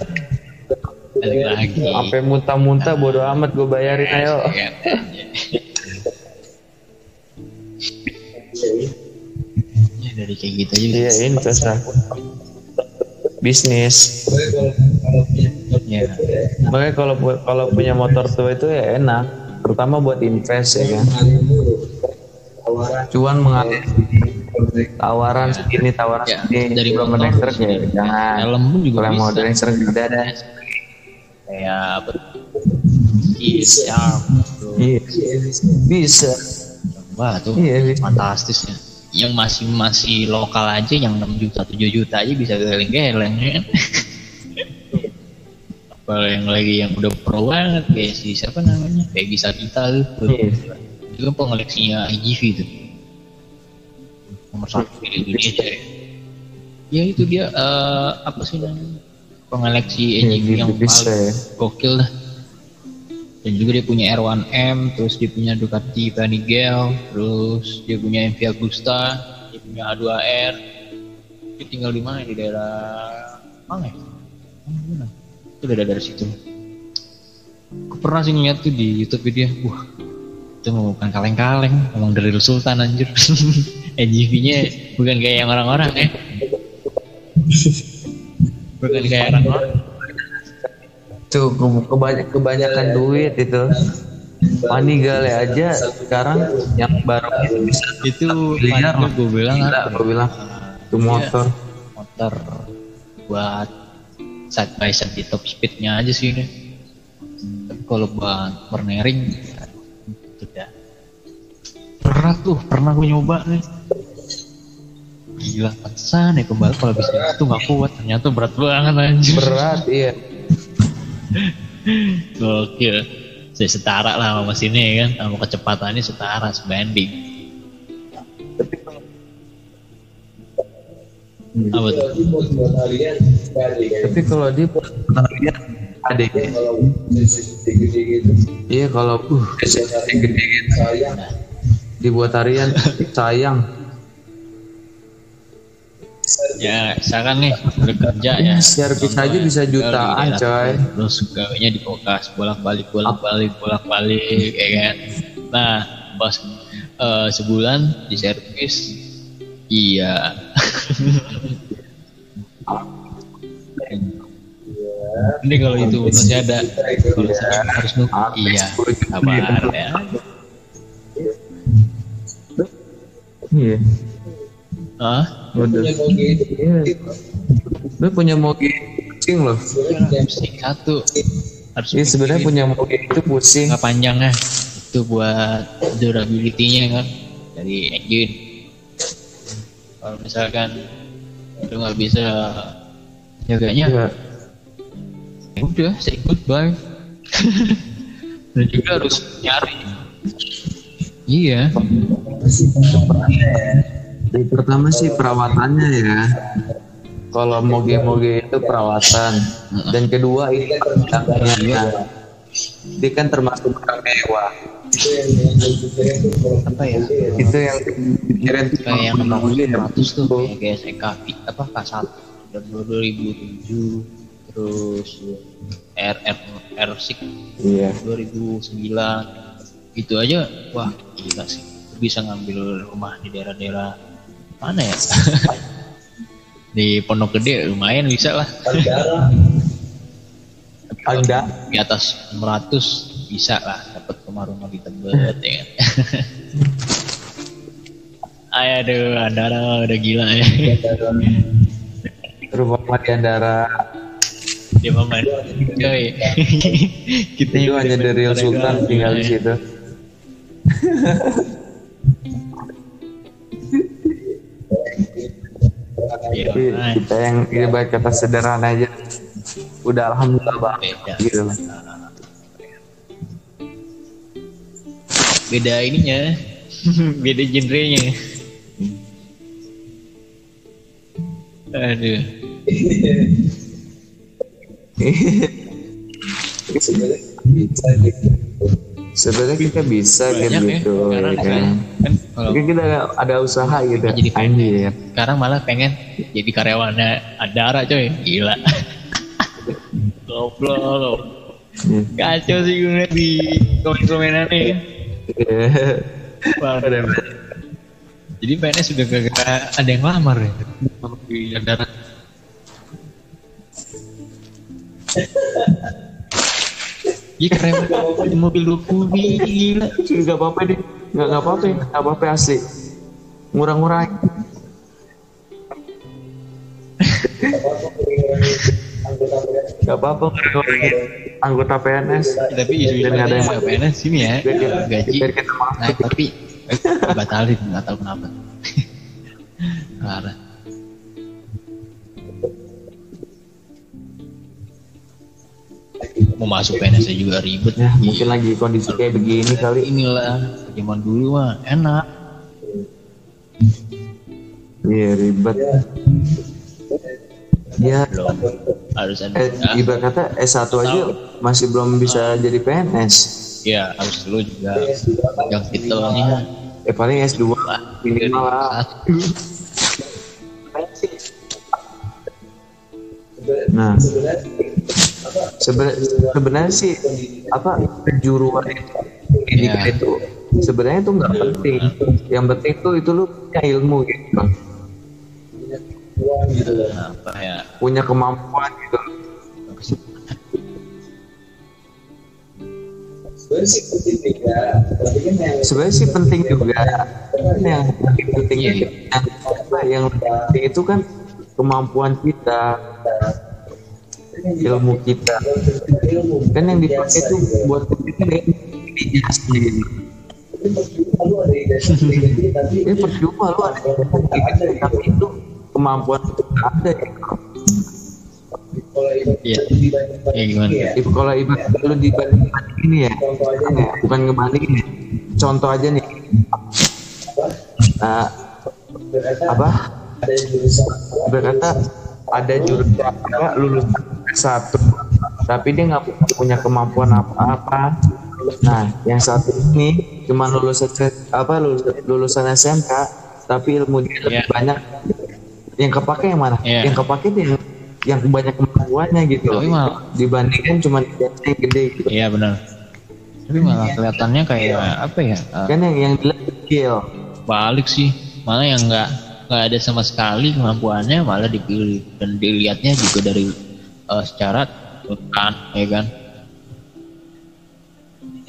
lagi. sampai muntah-muntah bodo amat gue bayarin ayo Iya. Ya dari kayak gitu aja iya bisa. Bisnis Ya. makanya kalau kalau punya motor tua itu ya enak terutama buat invest ya kan cuan mengalir tawaran segini tawaran Ya, segini dari belum motor, naik truk ya jangan Helm pun juga kalau mau bisa. naik truk udah ada Kayak apa? Iya, bro. iya bisa Wah tuh iya bisa. fantastis ya. Yang masih masih lokal aja yang 6 juta 7 juta aja bisa geleng-geleng ya kan. Kalau yang lagi yang udah pro banget kayak si siapa namanya kayak bisa kita tuh. Iya. Itu kan pengoleksinya IGV tuh. Nomor satu di Indonesia ya. Ya itu dia eh, apa sih namanya? Pengoleksi Iya, IGV yang bisa paling ya. gokil dah. Dan juga dia punya R1M, terus dia punya Ducati Panigale, terus dia punya MV Agusta, dia punya A2R. Dia tinggal di mana? Di daerah mana ya? Mana? Itu daerah dari situ. Aku pernah sih ngeliat tuh di YouTube dia, wah itu bukan kaleng-kaleng, emang dari Sultan anjir. (laughs) NGV-nya bukan kayak yang orang-orang ya. (laughs) Bukan kayak orang-orang. Tuh ke- kebanyak kebanyakan duit itu Panigale aja sekarang yang baru itu bisa Itu miliar gue bilang Gila, gue bilang itu Iya. motor motor buat side by side di top speednya aja sih ini. Tapi kalau buat bernering ya, itu dah. Berat tuh, pernah gue nyoba nih. Gila, pantesan ya kembali kalau bisa itu nggak kuat. Ternyata berat banget anjir. berat iya (laughs) Gokil. Saya setara lah sama sini ya kan, sama kecepatannya setara sebanding. Apa tuh? tapi kalau dia buat harian ada iya kalau uh gede gitu dibuat harian sayang Ya, misalkan nih udah kerja ya. servis aja ya, bisa jutaan, coy. Terus gawainya di kulkas bolak-balik bolak-balik bolak-balik ya kan. Nah, pas eh, sebulan di servis iya. (laughs) Ini kalau itu masih ada, kalau saya harus nunggu, iya, sabar ya. iya Ah, udah iya. Lu punya moge pusing loh. Pusing satu. Harus Iya sebenarnya punya moge itu pusing. Jangka panjangnya itu buat durability-nya kan. Dari engine. Kalau misalkan lu nggak bisa jaganya Iya. ya udah say goodbye. (laughs) Dan juga harus nyari. Iya Pertama sih perawatannya ya. Kalau moge-moge itu perawatan. Dan kedua itu perdagangannya. Dia kan termasuk barang mewah. apa ya Itu yang tuh kayak yang moge ya. 600 tuh kayak GSK apa K1 dan 2007 terus RR R6 Iya. 2009 itu aja wah gila sih bisa ngambil rumah di daerah-daerah mana ya? (laughs) Di Pondok Gede lumayan bisa lah. Anda di atas 600 bisa lah dapat rumah-rumah di Tebet ya kan? (laughs) Aduh Andara udah gila ya. Rumah mati Andara. Dia mama coy. Kita itu hanya dari Sultan tinggal di ya. situ. (laughs) Iya, Tapi kita yang ibarat kata sederhana aja udah alhamdulillah banget beda. gitu lah. Beda ininya, (laughs) beda genrenya. Aduh. Sebenarnya kita bisa Banyak ya gitu ya kan. kan. Kalau Mungkin kita ada usaha gitu. Jadi pengen. Anjir. sekarang malah pengen jadi karyawannya Adara coy. Gila. (laughs) Goblok. Iya. Kacau sih gue di komen-komenannya ya. Wah, Jadi PNS sudah gak ada yang lamar ya di Adara. (laughs) Iya keren banget di mobil 20 gila. Gak apa-apa deh. Gak, gak apa-apa ya. Gak apa-apa asli. Ngurang-ngurang. Gak apa-apa ngurang-ngurangin anggota PNS. Tapi isu-isu Dan nggak ada yang PNS, PNS sini ya kita, gaji naik tapi eh, batalin nggak tahu kenapa. (laughs) Parah. Mau masuk PNS juga ribet. Ya, mungkin lagi kondisi kayak begini kali. inilah zaman dulu mah enak. Iya ribet. Ya, Belum harus ada. eh, ibarat kata S1 aja masih belum bisa jadi PNS. Ya harus lu juga yang titelnya Eh paling S2 minimal lah. Nah, seben- sebenarnya sih apa kejuruan pendidikan Ya. itu sebenarnya itu nggak penting. Yang penting tuh itu lu punya ilmu gitu, apa ya? punya kemampuan gitu. Sebenarnya sih penting juga, tapi kan yang Sebenarnya sih penting juga. Yang lebih penting itu iya. yang, apa, yang penting itu kan kemampuan kita, ilmu kita. Kan yang dipakai itu buat kita ini Ya percuma lu ada tapi itu kemampuan itu ada ya. Iya. Ya gimana? Ibu kalau ibarat lu dibanding ini ya, bukan ngebandingin ya. Contoh aja nih. Nah, apa? berkata ada jurusan apa lulusan satu tapi dia nggak punya kemampuan apa-apa nah yang satu ini cuma lulusan apa lulusan, lulusan SMK tapi ilmu dia lebih Iya. banyak yang kepake yang mana Iya. yang kepake dia yang, banyak kemampuannya gitu Tapi malah dibandingkan cuma yang gede gitu Iya benar. Tapi malah kelihatannya kayak apa ya? eh, kan yang yang dilihat kecil balik sih. Malah yang nggak nggak ada sama sekali kemampuannya malah dipilih dan dilihatnya juga dari eh, secara kan, ya kan?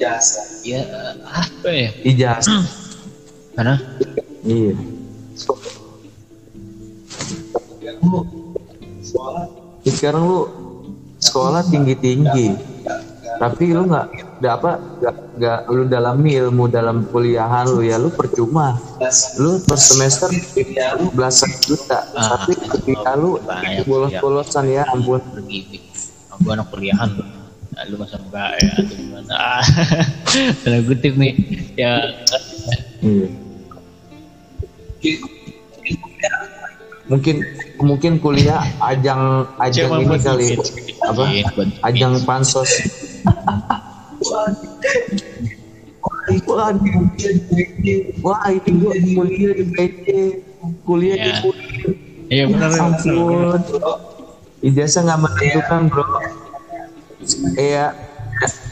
ijazah. Ya apa ya? ijazah. (clears throat) Karena? Iya. Lu sekolah? Sekarang lu sekolah tinggi tinggi tapi lu nggak nggak apa nggak nggak lu dalami ilmu dalam kuliahan lu ya lu percuma. Lu per semester belasan juta. Ah, tapi ketika lu banyak, bolos bolosan ya ampun. Pergi gue anak kuliahan. Nah, lu masa enggak ya atau gimana? (laughs) Ah, dalam kutip nih ya. Iya. mungkin mungkin kuliah ajang ajang Cuma ini kali. apa? Buat ajang pansos (laughs) Wah, wah ini gua kuliah di PC, kuliah di Ya. kuliah. iya benar benar. Ampun. Ijazah nggak menentukan bro. Iya,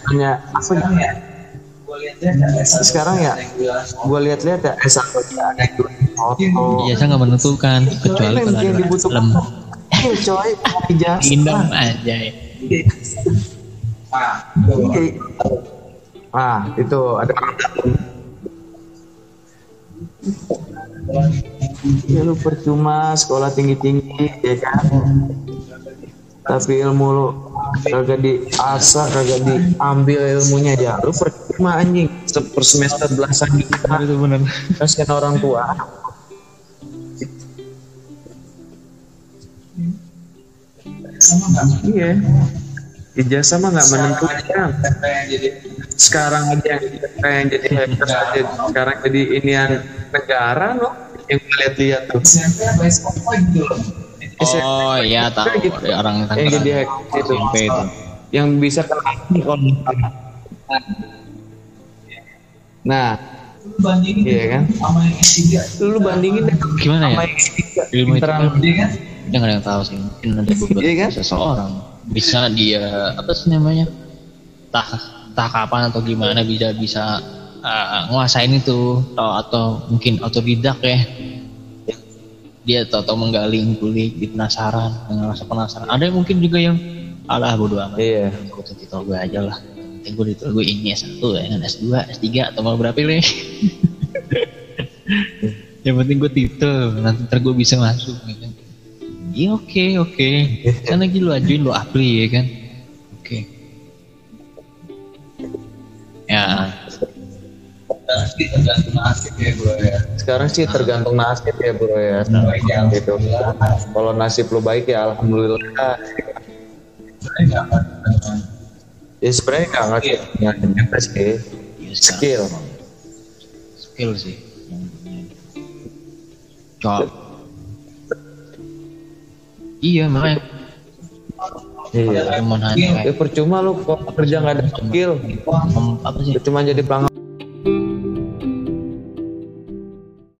hanya apa ya? Sekarang ya, gue lihat-lihat ya S1 ya, ada Iya, nggak menentukan kecuali kalau ada lem Eh coy, (laughs) ijazah. indom aja ya. (laughs) Iya. Ah, itu ada Ya lu percuma sekolah tinggi-tinggi ya kan. Tapi ilmu lu kagak diasah, kagak diambil ilmunya ya. Lu percuma anjing per semester belasan juta itu benar kasihan orang tua. Iya. Ijazah mah nggak menentukan. Sekarang aja yang pengen jadi hacker aja. Sekarang jadi inian negara loh. Yang gue lihat-lihat tuh. Oh iya tahu Gitu. Orang yang Yang jadi hacker itu. Itu. Yang bisa kena kalau. Nah, bandingin Iya kan? sama yang S3 lu bandingin deh Gimana ya? sama yang. Ilmu itu kan dia kan yang ada yang tahu sih mungkin ada beberapa Iya kan? seseorang bisa dia apa sih namanya? Tak tak kapan atau gimana bisa bisa uh, nguasain itu. Atau, atau mungkin otodidak ya. Dia tahu tahu menggali kulik di penasaran dengan rasa penasaran. Ada yang mungkin juga yang alah bodo amat. Iya. gue titel gue aja lah. Penting gue titel gue ini S1 ya kan? S2 S3 atau mau berapa le (laughs) yang penting gue titel nanti ntar gue bisa masuk kan iya oke oke kan lagi lu ajuin lu apply ya kan oke ya pasti tergantung nasib ya bro ya Sekarang sih tergantung nasib ya bro ya. baik ya Gitu. Kalau nasib lu baik ya alhamdulillah. Ya sebenarnya nggak ngasih nggak sih. ya sekarang Skill. skill sih Cok. Iya makanya Iya. cuman hanya Ya percuma lu kok kerja nggak ada skill. apa sih Cuma jadi pelanggan